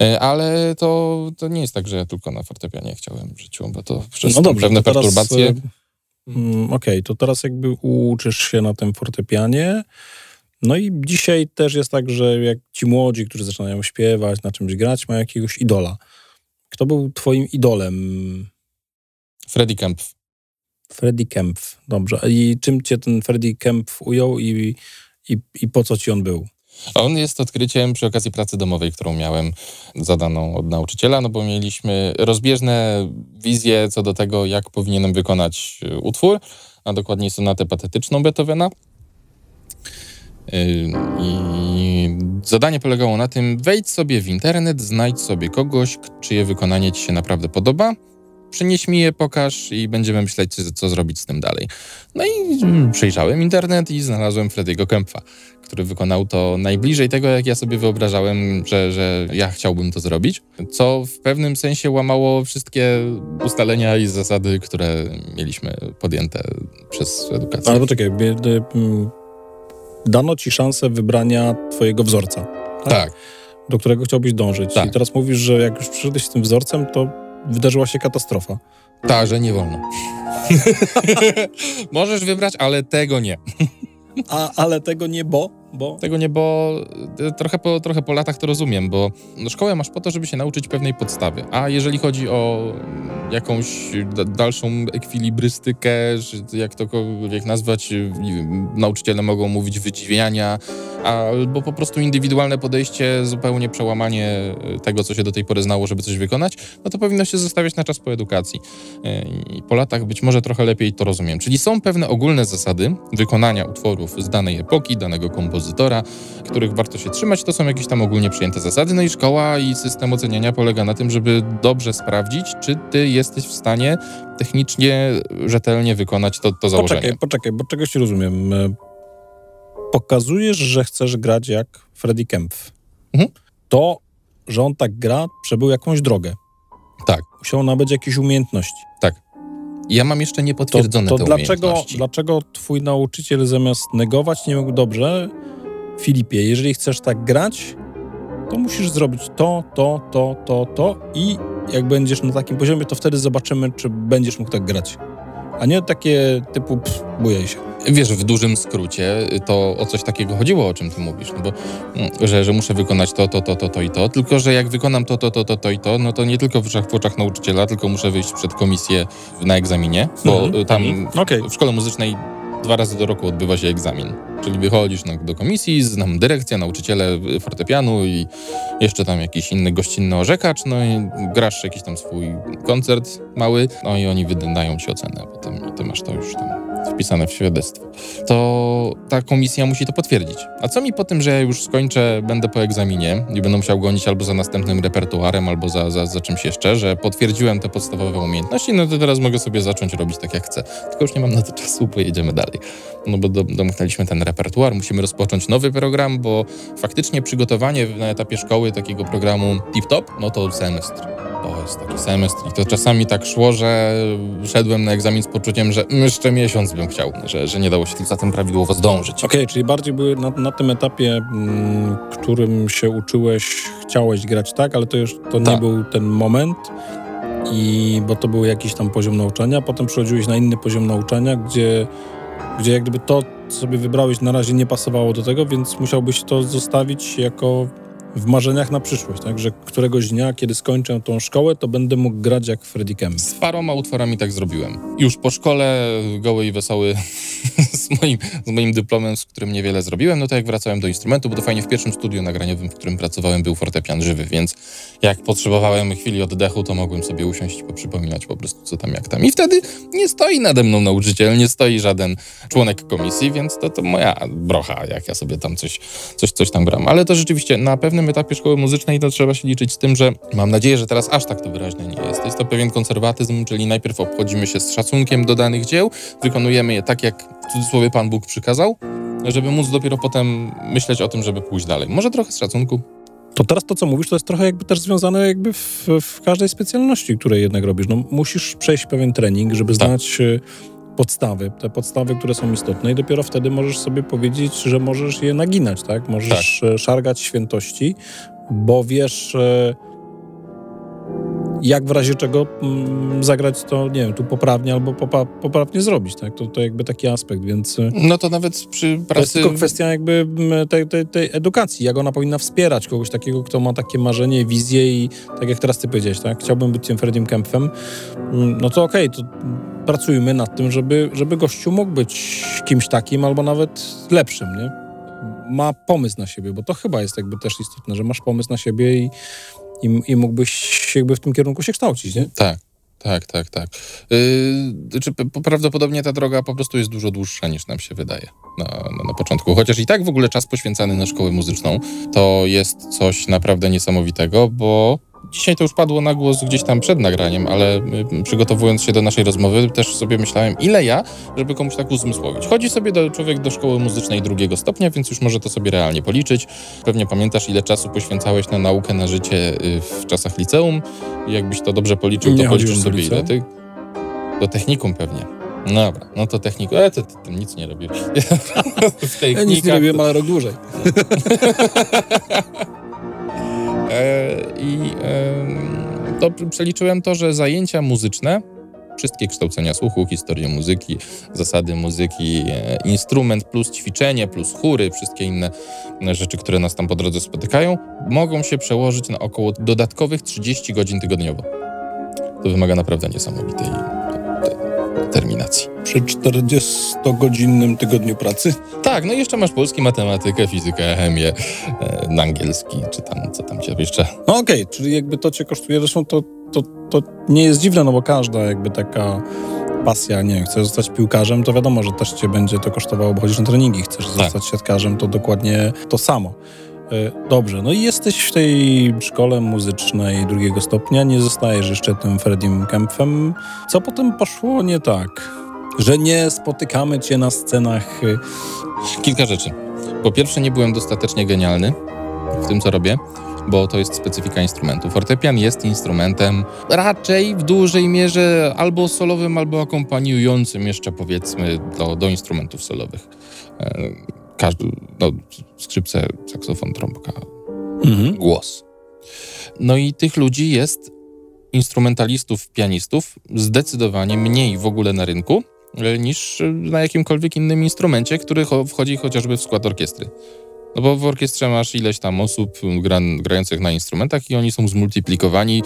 E, Ale to, to nie jest tak, że ja tylko na fortepianie chciałem w życiu, bo to przez No dobrze, pewne to teraz, perturbacje. e, mm, Okej, to teraz jakby uczysz się na tym fortepianie. No i dzisiaj też jest tak, że jak ci młodzi, którzy zaczynają śpiewać, na czymś grać, mają jakiegoś idola. Kto był twoim idolem? Freddie Kempf. Freddie Kempf. Dobrze. I czym cię ten Freddie Kempf ujął i, i, i po co ci on był? On jest odkryciem przy okazji pracy domowej, którą miałem zadaną od nauczyciela, no bo mieliśmy rozbieżne wizje co do tego, jak powinienem wykonać e, utwór, a dokładniej sonatę patetyczną Beethovena. Yy, I zadanie polegało na tym, wejdź sobie w internet, znajdź sobie kogoś, czyje wykonanie ci się naprawdę podoba, przynieś mi je, pokaż i będziemy myśleć, co, zrobić z tym dalej. No i mm, przejrzałem internet i znalazłem Frediego Kempfa, który wykonał to najbliżej tego, jak ja sobie wyobrażałem, że, że ja chciałbym to zrobić, co w pewnym sensie łamało wszystkie ustalenia i zasady, które mieliśmy podjęte przez edukację. Ale poczekaj, mm, dano ci szansę wybrania twojego wzorca, tak. do którego chciałbyś dążyć. Tak. I teraz mówisz, że jak już przyszedłeś z tym wzorcem, to wydarzyła się katastrofa. Tak, że nie wolno. Możesz wybrać, ale tego nie. A, ale tego nie, bo? Bo? Tego nie, bo e, trochę po, trochę po latach to rozumiem, bo no, szkołę masz po to, żeby się nauczyć pewnej podstawy. A jeżeli chodzi o mm, jakąś da- dalszą ekwilibrystykę, czy jak tokolwiek nazwać, e, nie wiem, nauczyciele mogą mówić wydziwiania, albo po prostu indywidualne podejście, zupełnie przełamanie e, tego, co się do tej pory znało, żeby coś wykonać, no to powinno się zostawiać na czas po edukacji. E, I po latach być może trochę lepiej to rozumiem. Czyli są pewne ogólne zasady wykonania utworów z danej epoki, danego kompozytora, których warto się trzymać. To są jakieś tam ogólnie przyjęte zasady. No i szkoła i system oceniania polega na tym, żeby dobrze sprawdzić, czy ty jesteś w stanie technicznie, rzetelnie wykonać to, to założenie. Poczekaj, poczekaj, bo czegoś nie rozumiem. E, Pokazujesz, że chcesz grać jak Freddy Kempf. Mhm. To, że on tak gra, przebył jakąś drogę. Tak. Musiał nabyć jakieś umiejętności. I Ja mam jeszcze To, niepotwierdzone to te dlaczego, dlaczego twój nauczyciel zamiast negować nie mógł dobrze? Filipie, jeżeli chcesz tak grać, to musisz zrobić to, to, to, to, to i jak będziesz na takim poziomie, to wtedy zobaczymy, czy będziesz mógł tak grać. A nie takie typu pff, bujaj się. Wiesz, w dużym skrócie to o coś takiego chodziło, o czym ty mówisz, no bo mm, że, że muszę wykonać to, to, to, to, to i to, tylko że jak wykonam to, to, to, to, to i to, no to nie tylko w oczach, w oczach nauczyciela, tylko muszę wyjść przed komisję na egzaminie, bo Mhm, y, tam Okej. w szkole muzycznej dwa razy do roku odbywa się egzamin. Czyli wychodzisz na, do komisji, znam dyrekcję, nauczyciele fortepianu i jeszcze tam jakiś inny gościnny orzekacz, no i grasz jakiś tam swój koncert mały, no i oni wydają ci ocenę potem i ty masz to już tam wpisane w świadectwo. To ta komisja musi to potwierdzić. A co mi po tym, że ja już skończę, będę po egzaminie i będę musiał gonić albo za następnym repertuarem, albo za, za, za czymś jeszcze, że potwierdziłem te podstawowe umiejętności, no to teraz mogę sobie zacząć robić tak jak chcę. Tylko już nie mam na to czasu, pojedziemy dalej. No bo do, domknęliśmy ten repertuar, musimy rozpocząć nowy program, bo faktycznie przygotowanie na etapie szkoły takiego programu tip-top, no to semestr. To jest taki semestr i to czasami tak szło, że szedłem na egzamin z poczuciem, że jeszcze miesiąc bym chciał, że, że nie dało się za tym prawidłowo zdążyć. Okej, czyli bardziej były na, na tym etapie, mm, którym się uczyłeś, chciałeś grać tak, ale to już to nie Tak. był ten moment, i bo to był jakiś tam poziom nauczania, potem przechodziłeś na inny poziom nauczania, gdzie, gdzie jak gdyby to, co sobie wybrałeś, na razie nie pasowało do tego, więc musiałbyś to zostawić jako w marzeniach na przyszłość, tak? Że któregoś dnia, kiedy skończę tą szkołę, to będę mógł grać jak Freddy Kemp. Z paroma utworami tak zrobiłem. Już po szkole, goły i wesoły, z, moim, z moim dyplomem, z którym niewiele zrobiłem, no to jak wracałem do instrumentu, bo to fajnie w pierwszym studiu nagraniowym, w którym pracowałem, był fortepian żywy, więc jak potrzebowałem chwili oddechu, to mogłem sobie usiąść i poprzypominać po prostu co tam, jak tam. I wtedy nie stoi nade mną nauczyciel, nie stoi żaden członek komisji, więc to, to moja brocha, jak ja sobie tam coś, coś, coś tam gram. Ale to rzeczywiście na pewnym etapie szkoły muzycznej to trzeba się liczyć z tym, że mam nadzieję, że teraz aż tak to wyraźnie nie jest. Jest to pewien konserwatyzm, czyli najpierw obchodzimy się z szacunkiem do danych dzieł, wykonujemy je tak, jak w cudzysłowie Pan Bóg przykazał, żeby móc dopiero potem myśleć o tym, żeby pójść dalej. Może trochę z szacunku. To teraz to, co mówisz, to jest trochę jakby też związane jakby w, w każdej specjalności, której jednak robisz. No, musisz przejść pewien trening, żeby Tak. znać e, podstawy, te podstawy, które są istotne i dopiero wtedy możesz sobie powiedzieć, że możesz je naginać, tak? Możesz e, szargać świętości, bo wiesz e, jak w razie czego mm, zagrać to, nie wiem, tu poprawnie albo popa, poprawnie zrobić, tak? To, to jakby taki aspekt, więc... e, No to nawet przy to jest pracy... tylko kwestia jakby mm, tej, tej, tej edukacji, jak ona powinna wspierać kogoś takiego, kto ma takie marzenie, wizję i tak jak teraz ty powiedziałeś, tak, chciałbym być tym Freddiem Kempfem, mm, no to okej, to pracujmy nad tym, żeby, żeby gościu mógł być kimś takim albo nawet lepszym, nie? Ma pomysł na siebie, bo to chyba jest jakby też istotne, że masz pomysł na siebie i, i, i mógłbyś jakby w tym kierunku się kształcić, nie? Tak. Tak, tak, tak. Yy, czy p- prawdopodobnie ta droga po prostu jest dużo dłuższa niż nam się wydaje na, na, na początku. Chociaż i tak w ogóle czas poświęcany na szkołę muzyczną to jest coś naprawdę niesamowitego, bo dzisiaj to już padło na głos gdzieś tam przed nagraniem, ale y, przygotowując się do naszej rozmowy też sobie myślałem, ile ja, żeby komuś tak uzmysłowić. Chodzi sobie do, człowiek do szkoły muzycznej drugiego stopnia, więc już może to sobie realnie policzyć. Pewnie pamiętasz, ile czasu poświęcałeś na naukę, na życie y, w czasach liceum. Jakbyś to dobrze policzył, to policzysz sobie ile liceum. ty... Do technikum pewnie. No Dobra, no to technikum. E, to, to, to nic nie robię. w Ja nic nie robiłem, ale rok dłużej. E, I to przeliczyłem to, że zajęcia muzyczne, wszystkie kształcenia słuchu, historię muzyki, zasady muzyki, e, instrument plus ćwiczenie, plus chóry, wszystkie inne rzeczy, które nas tam po drodze spotykają, mogą się przełożyć na około dodatkowych 30 godzin tygodniowo. To wymaga naprawdę niesamowitej te- determinacji. Przy 40-godzinnym tygodniu pracy. Tak, no i jeszcze masz polski, matematykę, fizykę, chemię, e, angielski, czy tam, co tam cię jeszcze No okej, czyli jakby to cię kosztuje, zresztą to, to, to nie jest dziwne, no bo każda jakby taka pasja, nie wiem, chcesz zostać piłkarzem, to wiadomo, że też cię będzie to kosztowało, bo chodzisz na treningi, chcesz zostać siatkarzem, to dokładnie to samo. E, Dobrze, no i jesteś w tej szkole muzycznej drugiego stopnia, nie zostajesz jeszcze tym Fredim Kempfem. Co potem poszło nie tak? Że nie spotykamy cię na scenach y, Kilka rzeczy. Po pierwsze, nie byłem dostatecznie genialny w tym, co robię, bo to jest specyfika instrumentu. Fortepian jest instrumentem raczej w dużej mierze albo solowym, albo akompaniującym jeszcze powiedzmy do, do instrumentów solowych. Każdy, no, skrzypce, saksofon, trąbka, mhm. głos. No i tych ludzi jest, instrumentalistów, pianistów, zdecydowanie mniej w ogóle na rynku e, niż na jakimkolwiek innym instrumencie, który cho- wchodzi chociażby w skład orkiestry. No bo w orkiestrze masz ileś tam osób grających na instrumentach i oni są zmultiplikowani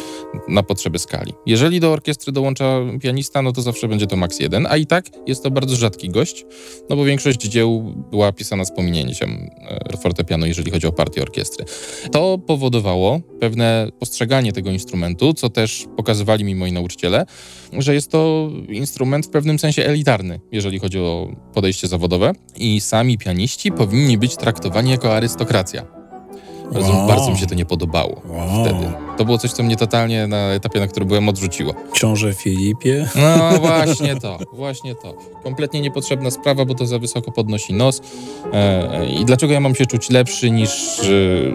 na potrzeby skali. Jeżeli do orkiestry dołącza pianista, no to zawsze będzie to max jeden, a i tak jest to bardzo rzadki gość, no bo większość dzieł była pisana z pominięciem e, fortepianu, jeżeli chodzi o partię orkiestry. To powodowało pewne postrzeganie tego instrumentu, co też pokazywali mi moi nauczyciele, że jest to instrument w pewnym sensie elitarny, jeżeli chodzi o podejście zawodowe i sami pianiści powinni być traktowani jako arystokracja. Bardzo, Wow. bardzo mi się to nie podobało Wow. wtedy. To było coś, co mnie totalnie na etapie, na którym byłem, odrzuciło. książę Filipie. No właśnie to, właśnie to. Kompletnie niepotrzebna sprawa, bo to za wysoko podnosi nos. E, I dlaczego ja mam się czuć lepszy niż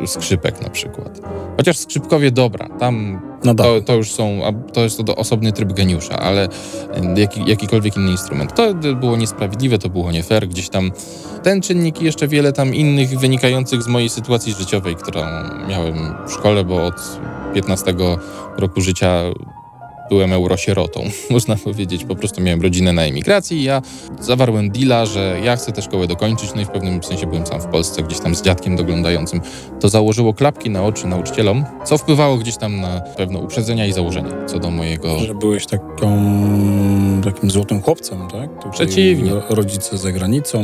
e, skrzypek na przykład? Chociaż skrzypkowie dobra, tam No to, to już są, to jest to osobny tryb geniusza, ale e, jaki, jakikolwiek inny instrument. To było niesprawiedliwe, to było nie fair, gdzieś tam ten czynnik i jeszcze wiele tam innych wynikających z mojej sytuacji życiowej, którą miałem w szkole, bo od 15 roku życia byłem eurosierotą, można powiedzieć. Po prostu miałem rodzinę na emigracji i ja zawarłem deala, że ja chcę tę szkołę dokończyć, no i w pewnym sensie byłem sam w Polsce, gdzieś tam z dziadkiem doglądającym. To założyło klapki na oczy nauczycielom, co wpływało gdzieś tam na pewne uprzedzenia i założenia co do mojego... Że byłeś taką, takim złotym chłopcem, tak? Tutaj Przeciwnie. ro- Rodzice za granicą,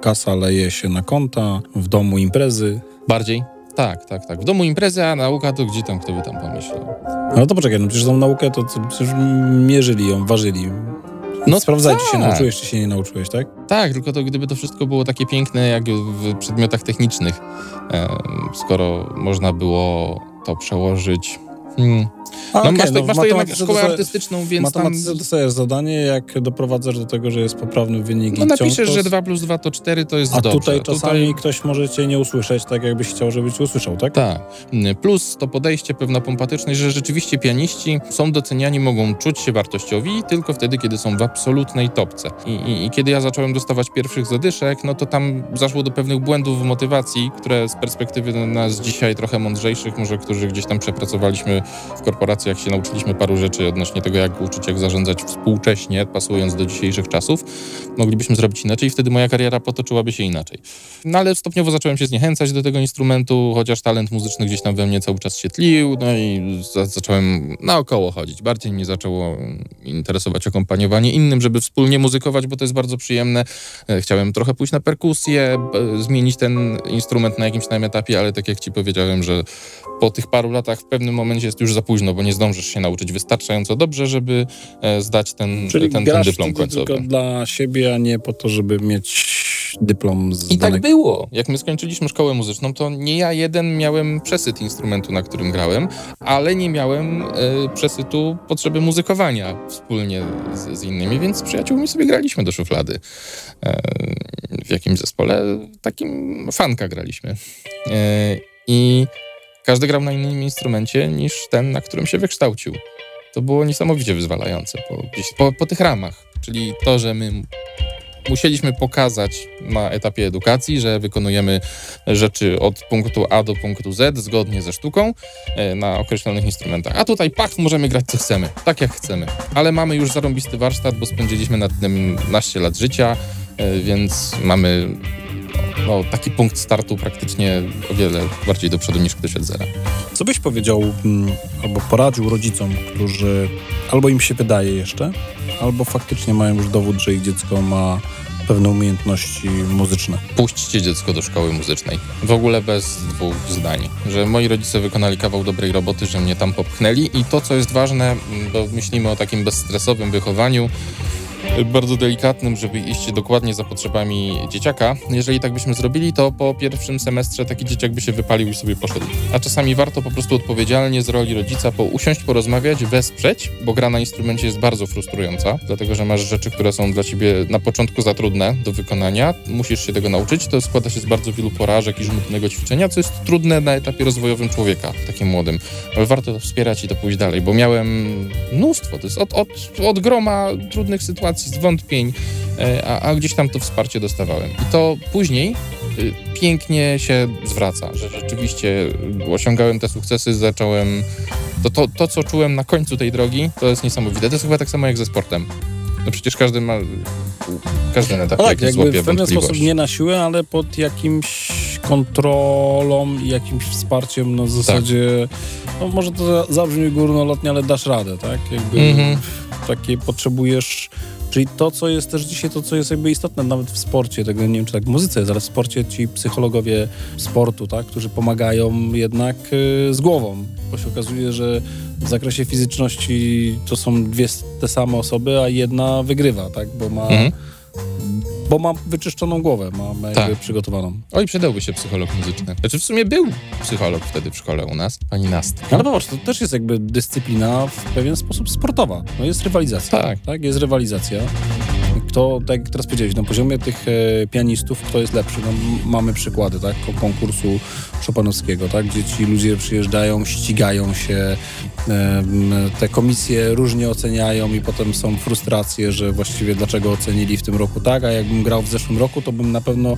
kasa leje się na konta, w domu imprezy. Bardziej? Tak, tak, tak. W domu imprezy, a nauka to gdzie tam, kto by tam pomyślał. No to poczekaj, no przecież tą naukę to to przecież mierzyli ją, ważyli. No Sprawdzaj, czy się tak. nauczyłeś, czy się nie nauczyłeś, tak? Tak, tylko to gdyby to wszystko było takie piękne jak w przedmiotach technicznych, skoro można było to przełożyć... Hmm. A, No, okej, masz, to, no masz to jednak szkołę dostaje- artystyczną, więc tam... dostajesz zadanie, jak doprowadzasz do tego, że jest poprawny wynik No napiszesz, że 2 plus 2 to 4, to jest A dobrze. tutaj czasami ktoś może cię nie usłyszeć, tak jakbyś chciał, żeby cię usłyszał, tak? Tak. Plus to podejście, pewna pompatyczność, że rzeczywiście pianiści są doceniani, mogą czuć się wartościowi tylko wtedy, kiedy są w absolutnej topce. I, i, I kiedy ja zacząłem dostawać pierwszych zadyszek, no to tam zaszło do pewnych błędów w motywacji, które z perspektywy nas dzisiaj trochę mądrzejszych, może którzy gdzieś tam przepracowaliśmy w korporacjach, się nauczyliśmy paru rzeczy odnośnie tego, jak uczyć, jak zarządzać współcześnie, pasując do dzisiejszych czasów, moglibyśmy zrobić inaczej i wtedy moja kariera potoczyłaby się inaczej. No ale stopniowo zacząłem się zniechęcać do tego instrumentu, chociaż talent muzyczny gdzieś tam we mnie cały czas się tlił, no i za, zacząłem naokoło chodzić. Bardziej mnie zaczęło interesować akompaniowanie innym, żeby wspólnie muzykować, bo to jest bardzo przyjemne. E, Chciałem trochę pójść na perkusję, zmienić ten instrument na jakimś tam etapie, ale tak jak ci powiedziałem, że po tych paru latach w pewnym momencie jest już za późno, bo nie zdążysz się nauczyć wystarczająco dobrze, żeby e, zdać ten, Czyli ten, ten dyplom końcowy. tylko dla siebie, a nie po to, żeby mieć dyplom z I tak było. Jak my skończyliśmy szkołę muzyczną, to nie ja jeden miałem przesyt instrumentu, na którym grałem, ale nie miałem e, przesytu potrzeby muzykowania wspólnie z, z innymi, więc z przyjaciółmi sobie graliśmy do szuflady. E, w jakimś zespole takim fanka graliśmy. E, I każdy grał na innym instrumencie niż ten, na którym się wykształcił. To było niesamowicie wyzwalające po, po, po tych ramach. Czyli to, że my musieliśmy pokazać na etapie edukacji, że wykonujemy rzeczy od punktu A do punktu Z zgodnie ze sztuką e, na określonych instrumentach. A tutaj pach, możemy grać co chcemy, tak jak chcemy. Ale mamy już zarąbisty warsztat, bo spędziliśmy nad tym naście lat życia, e, więc mamy no, taki punkt startu praktycznie o wiele bardziej do przodu niż ktoś od zera. Co byś powiedział mm, albo poradził rodzicom, którzy albo im się wydaje jeszcze, albo faktycznie mają już dowód, że ich dziecko ma pewne umiejętności muzyczne? Puśćcie dziecko do szkoły muzycznej. W ogóle bez dwóch zdań. Że moi rodzice wykonali kawał dobrej roboty, że mnie tam popchnęli i to, co jest ważne, m, bo myślimy o takim bezstresowym wychowaniu, bardzo delikatnym, żeby iść dokładnie za potrzebami dzieciaka. Jeżeli tak byśmy zrobili, to po pierwszym semestrze taki dzieciak by się wypalił i sobie poszedł. A czasami warto po prostu odpowiedzialnie z roli rodzica po usiąść, porozmawiać, wesprzeć, bo gra na instrumencie jest bardzo frustrująca, dlatego że masz rzeczy, które są dla ciebie na początku za trudne do wykonania. Musisz się tego nauczyć. To składa się z bardzo wielu porażek i żmudnego ćwiczenia, co jest trudne na etapie rozwojowym człowieka, takim młodym. Ale warto to wspierać i to pójść dalej, bo miałem mnóstwo. To jest od, od, od groma trudnych sytuacji, zwątpień, e, a, a gdzieś tam to wsparcie dostawałem. I to później y, pięknie się zwraca, że rzeczywiście y, osiągałem te sukcesy, zacząłem. To, to, to, co czułem na końcu tej drogi, to jest niesamowite. To jest chyba tak samo jak ze sportem. No przecież każdy ma. Każdy na etapie No tak, jakiś jakby w pewien sposób nie na siłę, ale pod jakimś kontrolą i jakimś wsparciem na zasadzie, no może to za- zabrzmi górnolotnie, ale dasz radę, tak? Jakby Mhm. takie potrzebujesz, czyli to, co jest też dzisiaj, to, co jest jakby istotne nawet w sporcie, tego nie wiem, czy tak w muzyce jest, ale w sporcie ci psychologowie sportu, tak, którzy pomagają jednak y, z głową, bo się okazuje, że w zakresie fizyczności to są dwie te same osoby, a jedna wygrywa, tak, bo ma Mhm. Bo ma wyczyszczoną głowę, ma, ma jakby Tak. przygotowaną. Oj, przydałby się psycholog muzyczny. Znaczy w sumie był psycholog wtedy w szkole u nas, pani Nast. Ale popatrz, to też jest jakby dyscyplina w pewien sposób sportowa. No jest rywalizacja. Tak. tak jest rywalizacja. Kto, tak jak teraz powiedziałeś, na poziomie tych e, pianistów, kto jest lepszy? No, mamy przykłady, tak, ko- konkursu Chopinowskiego, tak, gdzie ci ludzie przyjeżdżają, ścigają się, e, te komisje różnie oceniają i potem są frustracje, że właściwie dlaczego ocenili w tym roku tak, a jakbym grał w zeszłym roku, to bym na pewno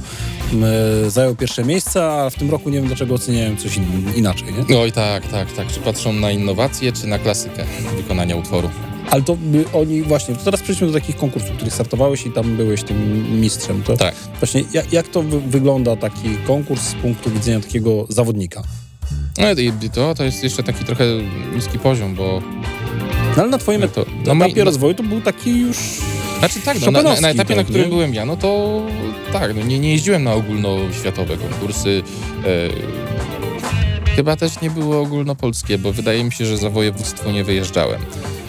e, zajął pierwsze miejsce, a w tym roku nie wiem dlaczego oceniają coś in, inaczej, nie? Oj, tak, tak, tak. Czy patrzą na innowacje, czy na klasykę wykonania utworu? Ale to by oni właśnie, to teraz przejdźmy do takich konkursów, w których startowałeś i tam byłeś tym mistrzem. To Tak. właśnie jak, jak to wy, wygląda taki konkurs z punktu widzenia takiego zawodnika? No i to, to jest jeszcze taki trochę niski poziom, bo No ale na twoim No etapie no rozwoju to był taki już... Znaczy tak, no, na, na, etapie, na którym nie? byłem ja, no to tak, no nie, nie jeździłem na ogólnoświatowe konkursy. E, chyba też nie były ogólnopolskie, bo wydaje mi się, że za województwo nie wyjeżdżałem.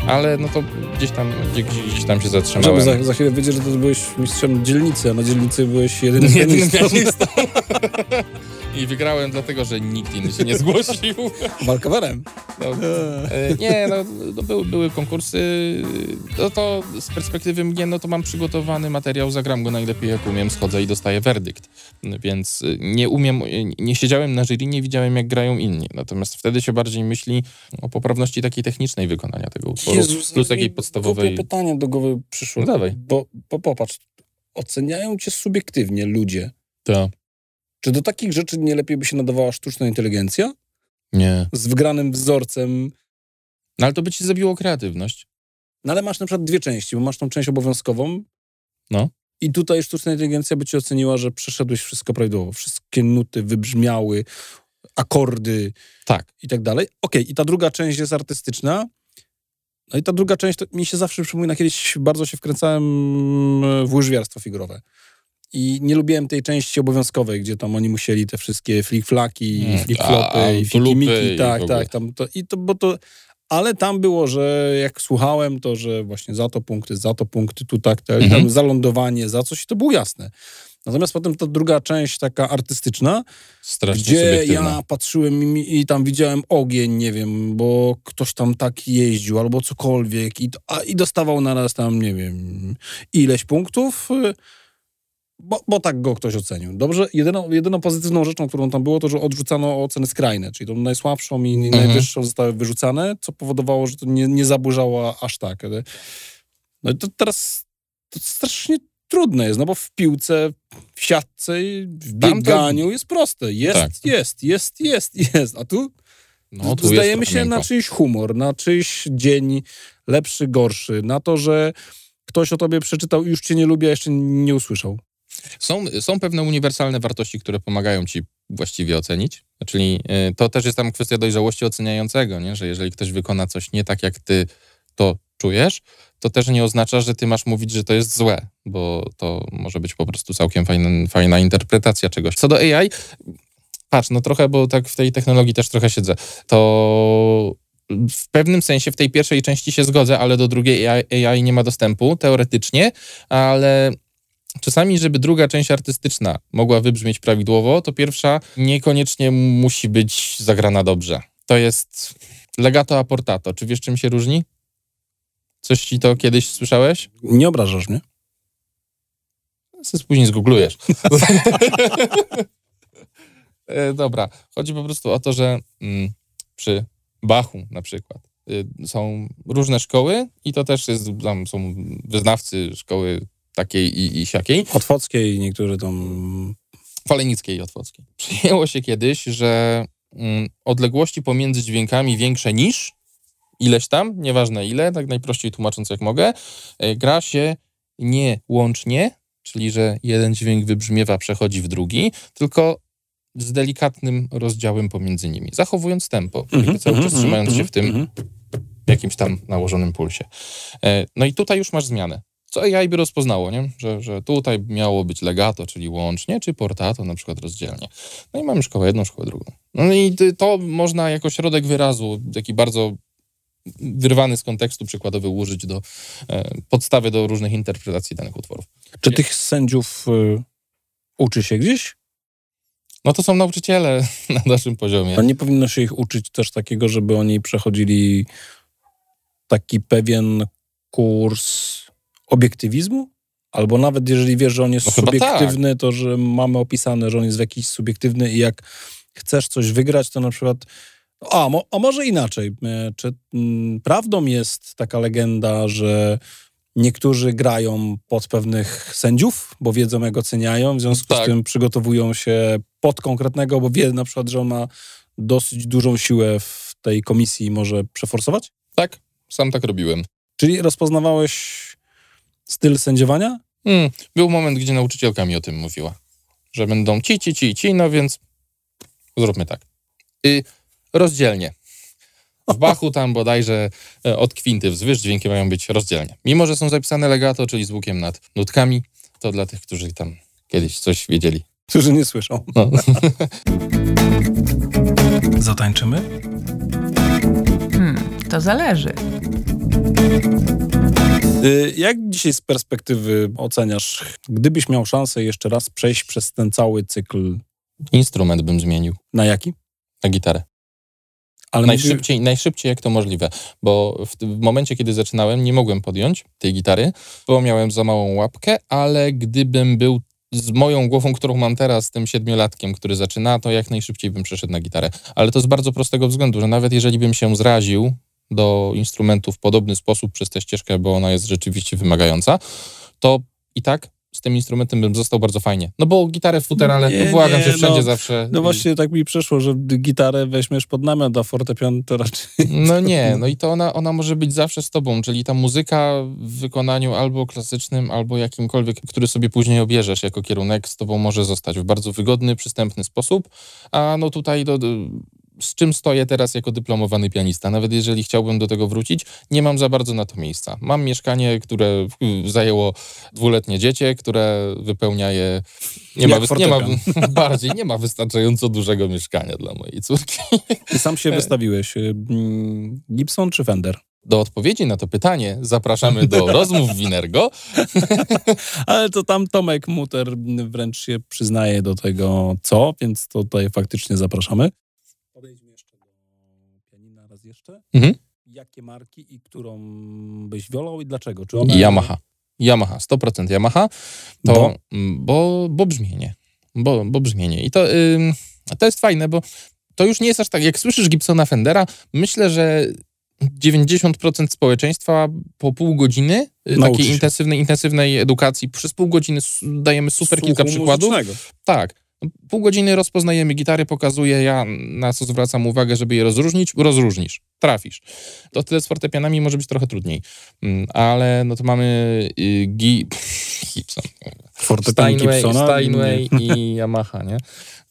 Ale no to gdzieś tam, gdzieś, tam się Żeby zatrzymałem. za, za chwilę wiedzieć, że to byłeś mistrzem dzielnicy, a na dzielnicy byłeś jedynym Jedynym pianistą. I wygrałem dlatego, że nikt inny się nie zgłosił. Walkowerem. No, e, nie, no, no były, były konkursy. No to z perspektywy mnie, no to mam przygotowany materiał, zagram go najlepiej jak umiem, schodzę i dostaję werdykt. Więc y, nie umiem, y, nie siedziałem na jury, nie widziałem jak grają inni. Natomiast wtedy się bardziej myśli o poprawności takiej technicznej wykonania tego utworu, plus takiej podstawowej... Pytanie do głowy przyszło. No dawaj. Bo, bo popatrz, oceniają cię subiektywnie ludzie. To. Czy do takich rzeczy nie lepiej by się nadawała sztuczna inteligencja? Nie. Z wgranym wzorcem. No ale to by ci zabiło kreatywność. No ale masz na przykład dwie części, bo masz tą część obowiązkową. No. I tutaj sztuczna inteligencja by ci oceniła, że przeszedłeś wszystko prawidłowo. Wszystkie nuty wybrzmiały, akordy Tak. i tak dalej. Okej, i ta druga część jest artystyczna. No i ta druga część, to mi się zawsze przypomina, kiedyś bardzo się wkręcałem w łyżwiarstwo figurowe. I nie lubiłem tej części obowiązkowej, gdzie tam oni musieli te wszystkie flick-flaki, Mm, flick-flopy a, i fiki-miki, i tak, w ogóle. tak. Tam to, I to, bo to, ale tam było, że jak słuchałem, to że właśnie za to punkty, za to punkty, tu tak, te, Mhm. tam za lądowanie, za coś, i to było jasne. Natomiast potem ta druga część, taka artystyczna, Strasznie gdzie ja patrzyłem i, i tam widziałem ogień, nie wiem, bo ktoś tam tak jeździł albo cokolwiek i, a, i dostawał naraz tam, nie wiem, ileś punktów, y, bo, bo tak go ktoś ocenił. Dobrze, jedyną, jedyną pozytywną rzeczą, którą tam było, to, że odrzucano oceny skrajne, czyli tą najsłabszą i Mhm. najwyższą zostały wyrzucane, co powodowało, że to nie, nie zaburzało aż tak. No i to teraz to strasznie trudne jest, no bo w piłce, w siatce, w bieganiu jest proste. Jest, Tak. jest, jest, jest, jest. A tu No, tu zdajemy się trochę na miękko. czyjś humor, na czyjś dzień lepszy, gorszy, na to, że ktoś o tobie przeczytał i już cię nie lubi, a jeszcze nie usłyszał. Są, są pewne uniwersalne wartości, które pomagają ci właściwie ocenić. Czyli y, to też jest tam kwestia dojrzałości oceniającego, nie? że jeżeli ktoś wykona coś nie tak, jak ty to czujesz, to też nie oznacza, że ty masz mówić, że to jest złe, bo to może być po prostu całkiem fajna, fajna interpretacja czegoś. Co do AI, patrz, no trochę, bo tak w tej technologii też trochę siedzę, to w pewnym sensie w tej pierwszej części się zgodzę, ale do drugiej AI, AI nie ma dostępu, teoretycznie, ale czasami, żeby druga część artystyczna mogła wybrzmieć prawidłowo, to pierwsza niekoniecznie musi być zagrana dobrze. To jest legato a portato. Czy wiesz, czym się różni? Coś ci to kiedyś słyszałeś? Nie obrażasz mnie? Sobie później zgooglujesz. E, Dobra, chodzi po prostu o to, że mm, przy Bachu na przykład y, są różne szkoły i to też jest, tam są wyznawcy szkoły takiej i, i siakiej. Otwockiej, niektórzy tam... Falenickiej i Otwockiej. Przyjęło się kiedyś, że mm, odległości pomiędzy dźwiękami większe niż ileś tam, nieważne ile, tak najprościej tłumacząc jak mogę, e, gra się nie łącznie, czyli że jeden dźwięk wybrzmiewa, przechodzi w drugi, tylko z delikatnym rozdziałem pomiędzy nimi, zachowując tempo, Mhm, cały czas mhm, trzymając się mhm, w tym mhm. jakimś tam nałożonym pulsie. E, No i tutaj już masz zmianę. Co AI by rozpoznało, nie? Że, że tutaj miało być legato, czyli łącznie, czy portato, na przykład rozdzielnie. No i mamy szkołę jedną, szkołę drugą. No i to można jako środek wyrazu, taki bardzo wyrwany z kontekstu przykładowy użyć do e, podstawy do różnych interpretacji danych utworów. Czy tych sędziów y, uczy się gdzieś? No to są nauczyciele na naszym poziomie. A nie powinno się ich uczyć też takiego, żeby oni przechodzili taki pewien kurs obiektywizmu? Albo nawet jeżeli wiesz, że on jest No subiektywny, to że mamy opisane, że on jest w jakiś subiektywny i jak chcesz coś wygrać, to na przykład a, mo, a może inaczej. E, Czy mm, prawdą jest taka legenda, że niektórzy grają pod pewnych sędziów, bo wiedzą, jak oceniają, w związku Tak. z tym przygotowują się pod konkretnego, bo wie na przykład, że on ma dosyć dużą siłę w tej komisji i może przeforsować? Tak, sam tak robiłem. Czyli rozpoznawałeś styl sędziowania? Hmm, był moment, gdzie nauczycielka mi o tym mówiła, że będą ci, ci, ci, ci, no więc zróbmy tak. Y, rozdzielnie. W Bachu tam bodajże e, od kwinty wzwyż dźwięki mają być rozdzielnie. Mimo, że są zapisane legato, czyli z łukiem nad nutkami, to dla tych, którzy tam kiedyś coś wiedzieli. Którzy nie słyszą. No. Zatańczymy? Hmm, to zależy. Y, Jak dzisiaj z perspektywy oceniasz, gdybyś miał szansę jeszcze raz przejść przez ten cały cykl, Instrument bym zmienił na jaki? na gitarę. Ale Najszybciej, najszybciej jak to możliwe, bo w, w momencie, kiedy zaczynałem, nie mogłem podjąć tej gitary, bo miałem za małą łapkę, ale gdybym był z moją głową, którą mam teraz, tym siedmiolatkiem, który zaczyna, to jak najszybciej bym przeszedł na gitarę. Ale to z bardzo prostego względu, że nawet jeżeli bym się zraził do instrumentu w podobny sposób przez tę ścieżkę, bo ona jest rzeczywiście wymagająca, to i tak z tym instrumentem bym został bardzo fajnie. No bo gitarę w futerale, Nie, no błagam nie, się wszędzie no, zawsze. No właśnie tak mi przeszło, że gitarę weźmiesz pod namiot, a fortepian to raczej... No nie, no i to ona, ona może być zawsze z tobą, czyli ta muzyka w wykonaniu albo klasycznym, albo jakimkolwiek, który sobie później obierzesz jako kierunek, z tobą może zostać w bardzo wygodny, przystępny sposób, a no tutaj do, z czym stoję teraz jako dyplomowany pianista. Nawet jeżeli chciałbym do tego wrócić, nie mam za bardzo na to miejsca. Mam mieszkanie, które y, zajęło dwuletnie dziecię, które wypełnia je. Nie ma, nie ma bardziej, nie ma wystarczająco dużego mieszkania dla mojej córki. Ty sam się wystawiłeś. y, Gibson czy Fender? Do odpowiedzi na to pytanie zapraszamy do rozmów w Winergo. Ale to tam Tomek Muter wręcz się przyznaje do tego, co, więc tutaj faktycznie zapraszamy. Podejdźmy jeszcze do pianina raz jeszcze. Mhm. Jakie marki i którą byś wolał i dlaczego? Czy one... Yamaha. Yamaha, 100% Yamaha. To, Bo? mm, bo, bo brzmienie. Bo, bo brzmienie. I to, ym, to jest fajne, bo to już nie jest aż tak. Jak słyszysz Gibsona Fendera, myślę, że 90% społeczeństwa po pół godziny y, Nauczy takiej się. intensywnej, intensywnej edukacji, przez pół godziny dajemy super kilka Słuchu przykładów. muzycznego. Tak. Pół godziny rozpoznajemy gitary, pokazuję ja, na co zwracam uwagę, żeby je rozróżnić. Rozróżnisz, trafisz. To tyle z fortepianami może być trochę trudniej. Mm, Ale no to mamy y, gi... Gibson. Fortepian Steinway, Gibsona. Steinway i Yamaha, nie?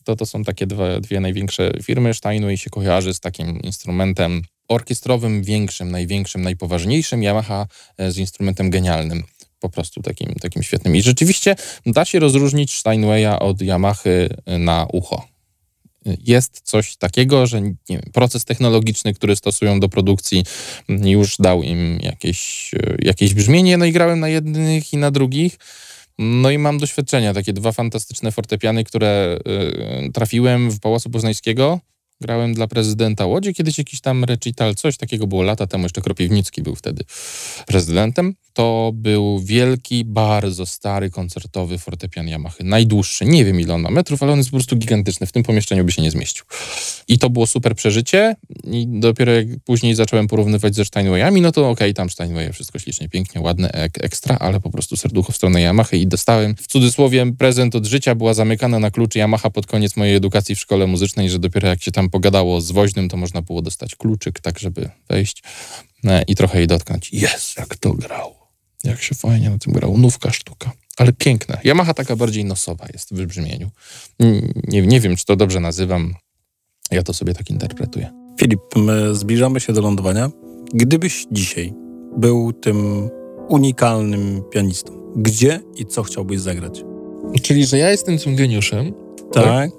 To, to są takie dwa, dwie największe firmy. Steinway się kojarzy z takim instrumentem orkiestrowym, większym, największym, najpoważniejszym. Yamaha e, z instrumentem genialnym. Po prostu takim, takim świetnym. I rzeczywiście da się rozróżnić Steinwaya od Yamahy e, na ucho. Jest coś takiego, że wiem, proces technologiczny, który stosują do produkcji, mm, już dał im jakieś, e, jakieś brzmienie. No i grałem na jednych i na drugich. No i mam doświadczenia, takie dwa fantastyczne fortepiany, które y, trafiłem w Pałacu Poznańskiego. Grałem dla prezydenta Łodzi, kiedyś jakiś tam recital, coś takiego było lata temu, jeszcze Kropiwnicki był wtedy prezydentem. To był wielki, bardzo stary, koncertowy fortepian Yamahy. Najdłuższy, nie wiem ile on ma metrów, ale on jest po prostu gigantyczny, w tym pomieszczeniu by się nie zmieścił. I to było super przeżycie i dopiero jak później zacząłem porównywać ze Steinwayami, no to okej, tam Steinwaye wszystko ślicznie, pięknie, ładne, ek, ekstra, ale po prostu serducho w stronę Yamahy i dostałem w cudzysłowie prezent od życia, była zamykana na klucz Yamaha pod koniec mojej edukacji w szkole muzycznej, że dopiero jak się tam pogadało z woźnym, to można było dostać kluczyk, tak żeby wejść e, i trochę jej dotknąć. Jest, jak to grało. Jak się fajnie na tym grało. Nówka sztuka. Ale piękna. Yamaha taka bardziej nosowa jest w brzmieniu. Mm, Nie, nie wiem, czy to dobrze nazywam. Ja to sobie tak interpretuję. Filip, my zbliżamy się do lądowania. Gdybyś dzisiaj był tym unikalnym pianistą, gdzie i co chciałbyś zagrać? Czyli, że ja jestem tym geniuszem. Tak.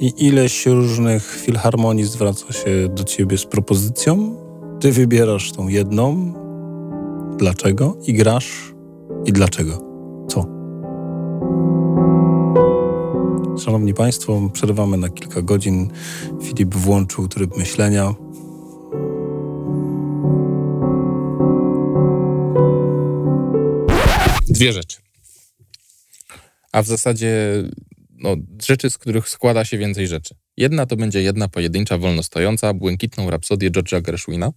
I ileś różnych filharmonii zwraca się do ciebie z propozycją. Ty wybierasz tą jedną. Dlaczego? I grasz. I dlaczego? Co? Szanowni Państwo, przerywamy na kilka godzin. Filip włączył tryb myślenia. Dwie rzeczy. A w zasadzie no, rzeczy, z których składa się więcej rzeczy. Jedna to będzie jedna pojedyncza, wolnostojąca, błękitną rapsodię George'a Gershwina.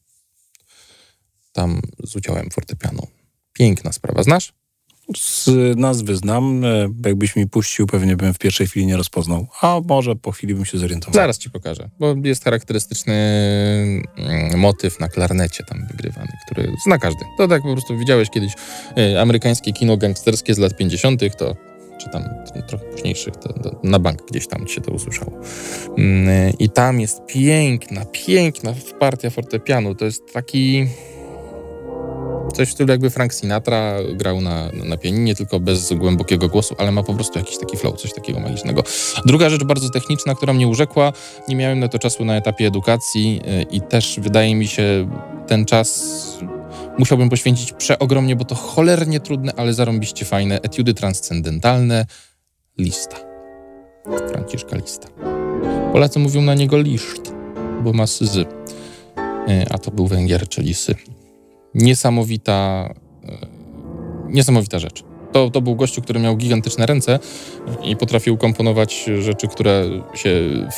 Tam z udziałem fortepianu. Piękna sprawa. Znasz? Z nazwy znam. e, Jakbyś mi puścił, pewnie bym w pierwszej chwili nie rozpoznał. A może po chwili bym się zorientował. Zaraz ci pokażę, bo jest charakterystyczny mm, motyw na klarnecie tam wygrywany, który zna każdy. To tak po prostu widziałeś kiedyś y, amerykańskie kino gangsterskie z lat 50., to czy tam trochę późniejszych, to, to na bank gdzieś tam się to usłyszało. Mm, I tam jest piękna, piękna partia fortepianu. To jest taki coś w stylu jakby Frank Sinatra grał na, na pianinie, tylko bez głębokiego głosu, ale ma po prostu jakiś taki flow, coś takiego magicznego. Druga rzecz bardzo techniczna, która mnie urzekła, nie miałem na to czasu na etapie edukacji y, i też wydaje mi się ten czas musiałbym poświęcić przeogromnie, bo to cholernie trudne, ale zarąbiście fajne etiudy transcendentalne Lista. Franciszka Lista. Polacy mówią na niego liszt, bo ma syzy. Y, A to był Węgier, czyli sy. Niesamowita, y, niesamowita rzecz. To, to był gościu, który miał gigantyczne ręce i potrafił komponować rzeczy, które się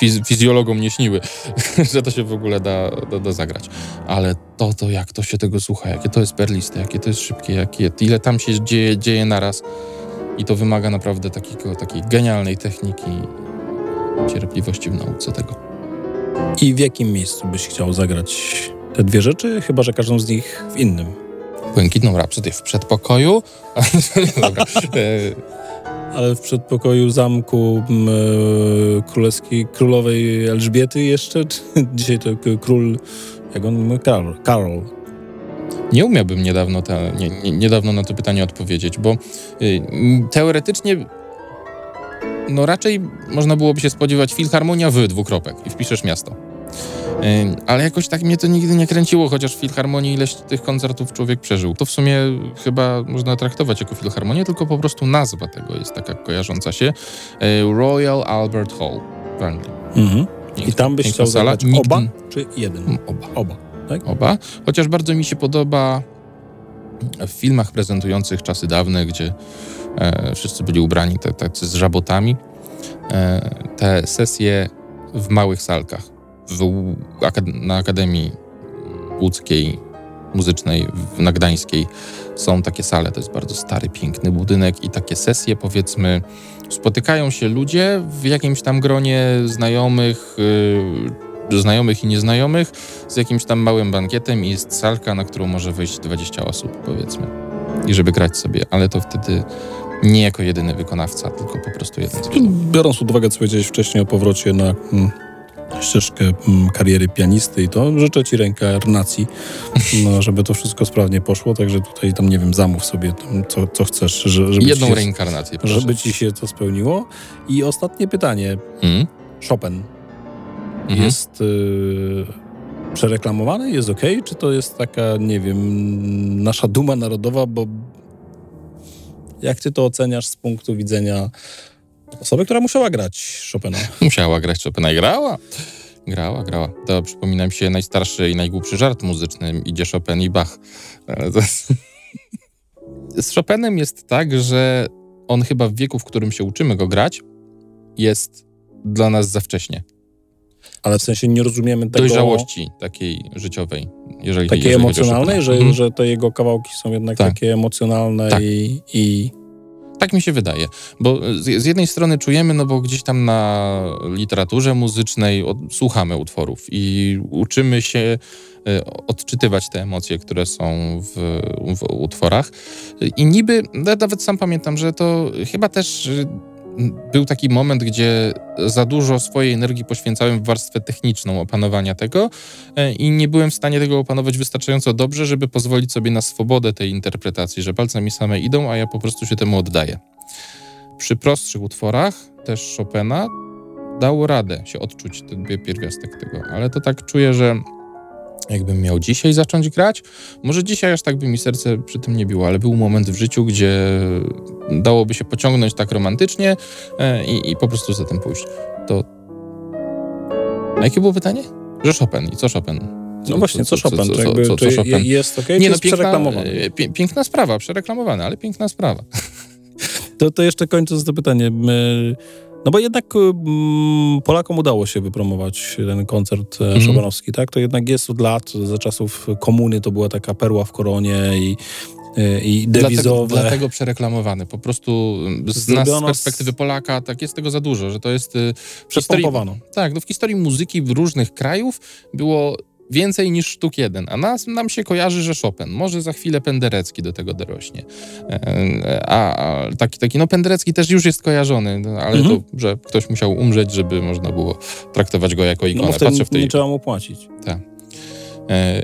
fiz- fizjologom nie śniły, że to się w ogóle da, da, da zagrać. Ale to, to jak to się tego słucha, jakie to jest perliste, jakie to jest szybkie, jakie, ile tam się dzieje, dzieje naraz. I to wymaga naprawdę takiego, takiej genialnej techniki, cierpliwości w nauce tego. I w jakim miejscu byś chciał zagrać te dwie rzeczy? Chyba, że każdą z nich w innym. Błękitną rapsodię w przedpokoju. Dobra. E, Ale w przedpokoju zamku e, królewskiej, królowej Elżbiety jeszcze? Czy dzisiaj to król, jak on mówi? Karol. Karol. Nie umiałbym niedawno, te, nie, nie, niedawno na to pytanie odpowiedzieć, bo y, teoretycznie no raczej można byłoby się spodziewać Filharmonia w dwukropek i wpiszesz miasto. Ale jakoś tak mnie to nigdy nie kręciło, chociaż w Filharmonii ileś tych koncertów człowiek przeżył. To w sumie chyba można traktować jako Filharmonię, tylko po prostu nazwa tego jest taka kojarząca się. Y, Royal Albert Hall w Anglii. Mhm. I tam byś chciał sala. Nigdy- oba, czy jeden? Oba. Oba. Oba. Chociaż bardzo mi się podoba w filmach prezentujących czasy dawne, gdzie e, wszyscy byli ubrani tacy z żabotami, e, te sesje w małych salkach. W, na Akademii Łódzkiej Muzycznej, w, na Gdańskiej są takie sale. To jest bardzo stary, piękny budynek i takie sesje, powiedzmy, spotykają się ludzie w jakimś tam gronie znajomych, y, znajomych i nieznajomych, z jakimś tam małym bankietem i jest salka, na którą może wejść 20 osób, powiedzmy. I żeby grać sobie, ale to wtedy nie jako jedyny wykonawca, tylko po prostu jeden. Biorąc pod uwagę, co powiedziałeś wcześniej o powrocie na mm, ścieżkę mm, kariery pianisty i to, życzę ci reinkarnacji, no, żeby to wszystko sprawnie poszło, także tutaj tam, nie wiem, zamów sobie co, co chcesz, że, żeby, Jedną ci się, reinkarnację, proszę. żeby ci się to spełniło. I ostatnie pytanie. Mm? Chopin Mhm. jest y, przereklamowany? Jest ok? Czy to jest taka, nie wiem, nasza duma narodowa, bo jak ty to oceniasz z punktu widzenia osoby, która musiała grać Chopina? Musiała grać Chopina i grała. Grała, grała. To przypomina mi się najstarszy i najgłupszy żart muzyczny. Idzie Chopin i Bach. Z Chopinem jest tak, że on chyba w wieku, w którym się uczymy go grać, jest dla nas za wcześnie. Ale w sensie nie rozumiemy tego Dojrzałości takiej życiowej, jeżeli takiej jeżeli emocjonalnej, że, Mhm. że te jego kawałki są jednak Tak. takie emocjonalne Tak. i, i Tak mi się wydaje, bo z, z jednej strony czujemy, no bo gdzieś tam na literaturze muzycznej od, słuchamy utworów i uczymy się e, odczytywać te emocje, które są w, w utworach. I niby, ja nawet sam pamiętam, że to chyba też był taki moment, gdzie za dużo swojej energii poświęcałem w warstwę techniczną opanowania tego e, i nie byłem w stanie tego opanować wystarczająco dobrze, żeby pozwolić sobie na swobodę tej interpretacji, że palce mi same idą, a ja po prostu się temu oddaję. Przy prostszych utworach, też Chopina, dało radę się odczuć ten pierwiastek tego, ale to tak czuję, że jakbym miał dzisiaj zacząć grać, może dzisiaj aż tak by mi serce przy tym nie biło, ale był moment w życiu, gdzie dałoby się pociągnąć tak romantycznie e, i, i po prostu za tym pójść. To... A jakie było pytanie? Że Chopin. I co Chopin? no właśnie, co, Chopin? Co, czy co, co, co czy Chopin? jest ok, czy Nie, no, jest piękna, e, pie, piękna sprawa, przereklamowane, ale piękna sprawa. To, to jeszcze kończąc to pytanie. my- No bo jednak mm, Polakom udało się wypromować ten koncert. Chopinowski, tak? To jednak jest od lat, za czasów komuny to była taka perła w koronie i, e, i Dlatego, dewizowe. dlatego przereklamowany. Po prostu z nas, z Zrobiono z- perspektywy Polaka, tak jest tego za dużo, że to jest... y, w historii- Przepompowano. Tak, no w historii muzyki w różnych krajów było więcej niż sztuk jeden, a nas, nam się kojarzy, że Chopin. Może za chwilę Penderecki do tego dorośnie. E, A, a taki, taki, no Penderecki też już jest kojarzony, no, ale Mhm. to, że ktoś musiał umrzeć, żeby można było traktować go jako No ikonę. bo wtedy Patrzę w tej nie trzeba mu płacić. E,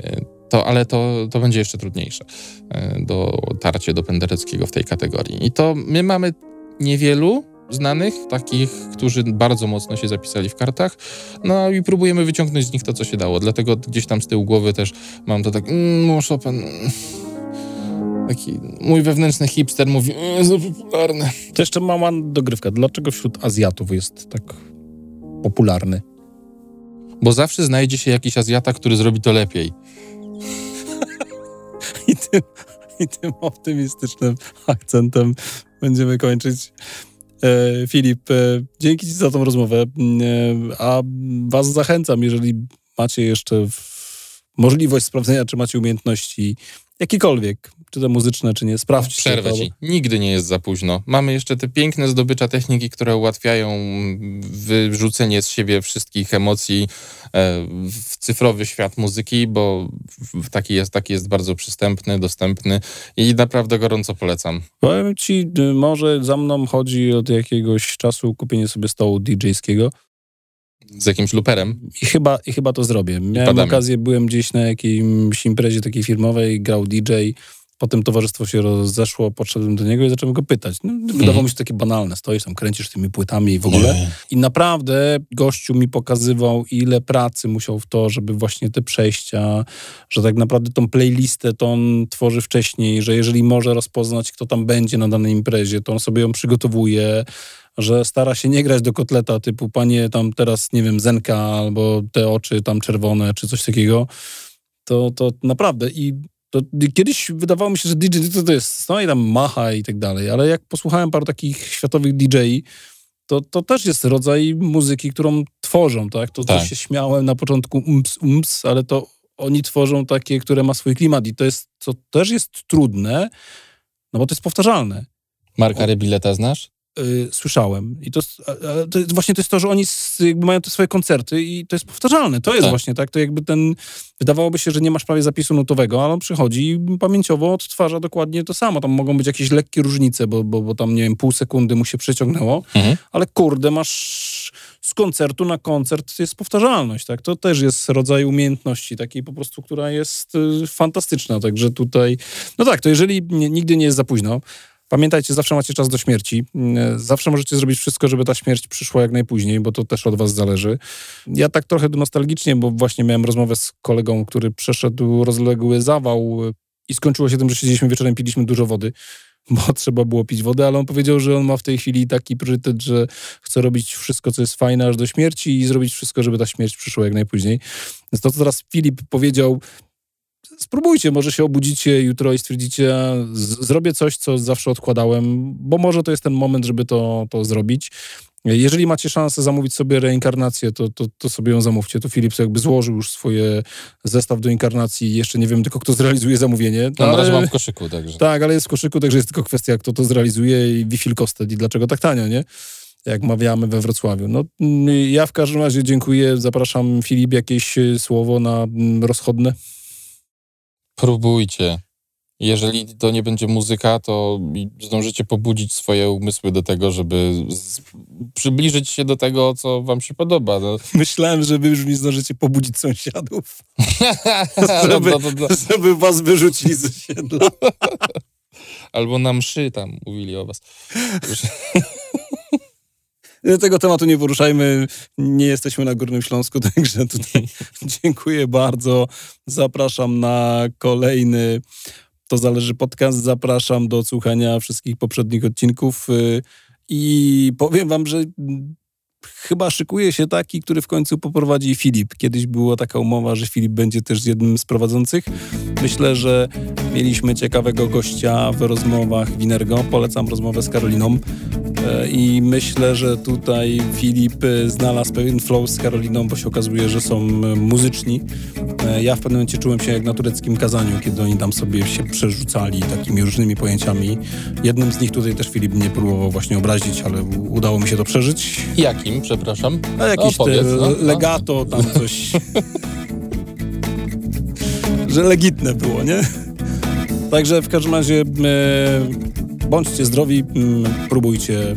To, ale to, to będzie jeszcze trudniejsze e, do tarcie do Pendereckiego w tej kategorii. I to my mamy niewielu znanych, takich, którzy bardzo mocno się zapisali w kartach, no i próbujemy wyciągnąć z nich to, co się dało. Dlatego gdzieś tam z tyłu głowy też mam to tak, mm, no Chopin, mm. taki mój wewnętrzny hipster mówi, mm, za popularne. To jeszcze mała dogrywka. Dlaczego wśród Azjatów jest tak popularny? Bo zawsze znajdzie się jakiś Azjata, który zrobi to lepiej. I tym, i tym optymistycznym akcentem będziemy kończyć. E, Filip, e, dzięki Ci za tą rozmowę. E, a Was zachęcam, jeżeli macie jeszcze możliwość sprawdzenia, czy macie umiejętności jakiekolwiek, czy to muzyczne, czy nie. Sprawdźcie Przerwę ci. Nigdy nie jest za późno. Mamy jeszcze te piękne zdobycza techniki, które ułatwiają wyrzucenie z siebie wszystkich emocji e, w cyfrowy świat muzyki, bo taki jest, taki jest bardzo przystępny, dostępny i naprawdę gorąco polecam. Powiem ci, y, może za mną chodzi od jakiegoś czasu kupienie sobie stołu DJ-skiego Z jakimś luperem. i chyba, i chyba to zrobię. Miałem padamy. okazję, byłem gdzieś na jakiejś imprezie takiej firmowej, grał DJ, potem towarzystwo się rozeszło, podszedłem do niego i zacząłem go pytać. No, wydawało mi się takie banalne, stoisz tam, kręcisz tymi płytami i w ogóle. I naprawdę gościu mi pokazywał, ile pracy musiał w to, żeby właśnie te przejścia, że tak naprawdę tą playlistę to on tworzy wcześniej, że jeżeli może rozpoznać, kto tam będzie na danej imprezie, to on sobie ją przygotowuje, że stara się nie grać do kotleta typu panie tam teraz, nie wiem, Zenka albo te oczy tam czerwone, czy coś takiego. To, to naprawdę i to kiedyś wydawało mi się, że DJ to, to jest, no i tam macha i tak dalej, ale jak posłuchałem paru takich światowych DJ-i, to, to też jest rodzaj muzyki, którą tworzą, tak? To Tak. się śmiałem na początku umps, umps, ale to oni tworzą takie, które ma swój klimat i to jest, co też jest trudne, no bo to jest powtarzalne. Marka Rebileta znasz? Y, słyszałem. I to, a- to właśnie to jest to, że oni jakby mają te swoje koncerty i to jest powtarzalne. To jest Tak. właśnie tak, to jakby ten, wydawałoby się, że nie masz prawie zapisu nutowego, ale on przychodzi i pamięciowo odtwarza dokładnie to samo. Tam mogą być jakieś lekkie różnice, bo, bo, bo tam, nie wiem, pół sekundy mu się przeciągnęło, Mhm. ale kurde, masz z koncertu na koncert jest powtarzalność, tak? To też jest rodzaj umiejętności takiej po prostu, która jest y, fantastyczna, także tutaj, no tak, to jeżeli nigdy nie jest za późno, Pamiętajcie, zawsze macie czas do śmierci. Mm, Zawsze możecie zrobić wszystko, żeby ta śmierć przyszła jak najpóźniej, bo to też od was zależy. Ja tak trochę nostalgicznie, bo właśnie miałem rozmowę z kolegą, który przeszedł rozległy zawał y, i skończyło się tym, że siedzieliśmy wieczorem, piliśmy dużo wody, bo trzeba było pić wodę, ale on powiedział, że on ma w tej chwili taki priorytet, że chce robić wszystko, co jest fajne aż do śmierci i zrobić wszystko, żeby ta śmierć przyszła jak najpóźniej. Więc to, co teraz Filip powiedział, spróbujcie, może się obudzicie jutro i stwierdzicie, zrobię coś, co zawsze odkładałem, bo może to jest ten moment, żeby to, to zrobić. Jeżeli macie szansę zamówić sobie reinkarnację, to, to, to sobie ją zamówcie. To sobie jakby złożył już swoje zestaw do inkarnacji. Jeszcze nie wiem tylko, kto zrealizuje zamówienie. No, na razie ale- mam w koszyku, także. tak, ale jest w koszyku, także jest tylko kwestia, kto to zrealizuje i wie kostet i dlaczego tak tanio, nie? Jak mawiamy we Wrocławiu. No, mm, ja w każdym razie dziękuję. Zapraszam Filip, jakieś słowo na mm, rozchodne. Próbujcie. Jeżeli to nie będzie muzyka, to zdążycie pobudzić swoje umysły do tego, żeby z, przybliżyć się do tego, co wam się podoba. No. Myślałem, że wy już nie zdążycie pobudzić sąsiadów, Żeby... No, to, to, żeby was wyrzucili z osiedla. albo na mszy tam mówili o was. Tego tematu nie poruszajmy. Nie jesteśmy na Górnym Śląsku, także tutaj dziękuję bardzo. Zapraszam na kolejny To Zależy podcast. Zapraszam do słuchania wszystkich poprzednich odcinków y, i powiem wam, że mm, chyba szykuje się taki, który w końcu poprowadzi Filip. Kiedyś była taka umowa, że Filip będzie też jednym z prowadzących. Myślę, że mieliśmy ciekawego gościa w rozmowach Winergo. Polecam rozmowę z Karoliną. E, I myślę, że tutaj Filip e, znalazł pewien flow z Karoliną, bo się okazuje, że są e, muzyczni. E, Ja w pewnym momencie czułem się jak na tureckim kazaniu, kiedy oni tam sobie się przerzucali takimi różnymi pojęciami. Jednym z nich tutaj też Filip mnie próbował właśnie obrazić, ale udało mi się to przeżyć. Jakim, przepraszam? A jakieś No, powiedz, te no, no. legato, tam coś... że legitne było, nie? Także w każdym razie e, Bądźcie zdrowi, mm, próbujcie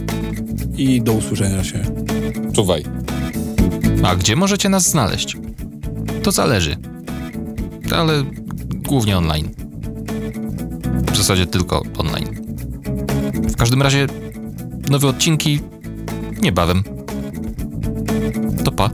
i do usłyszenia się. Czuwaj. A gdzie możecie nas znaleźć? To zależy. Ale głównie online. W zasadzie tylko online. W każdym razie nowe odcinki niebawem. To pa.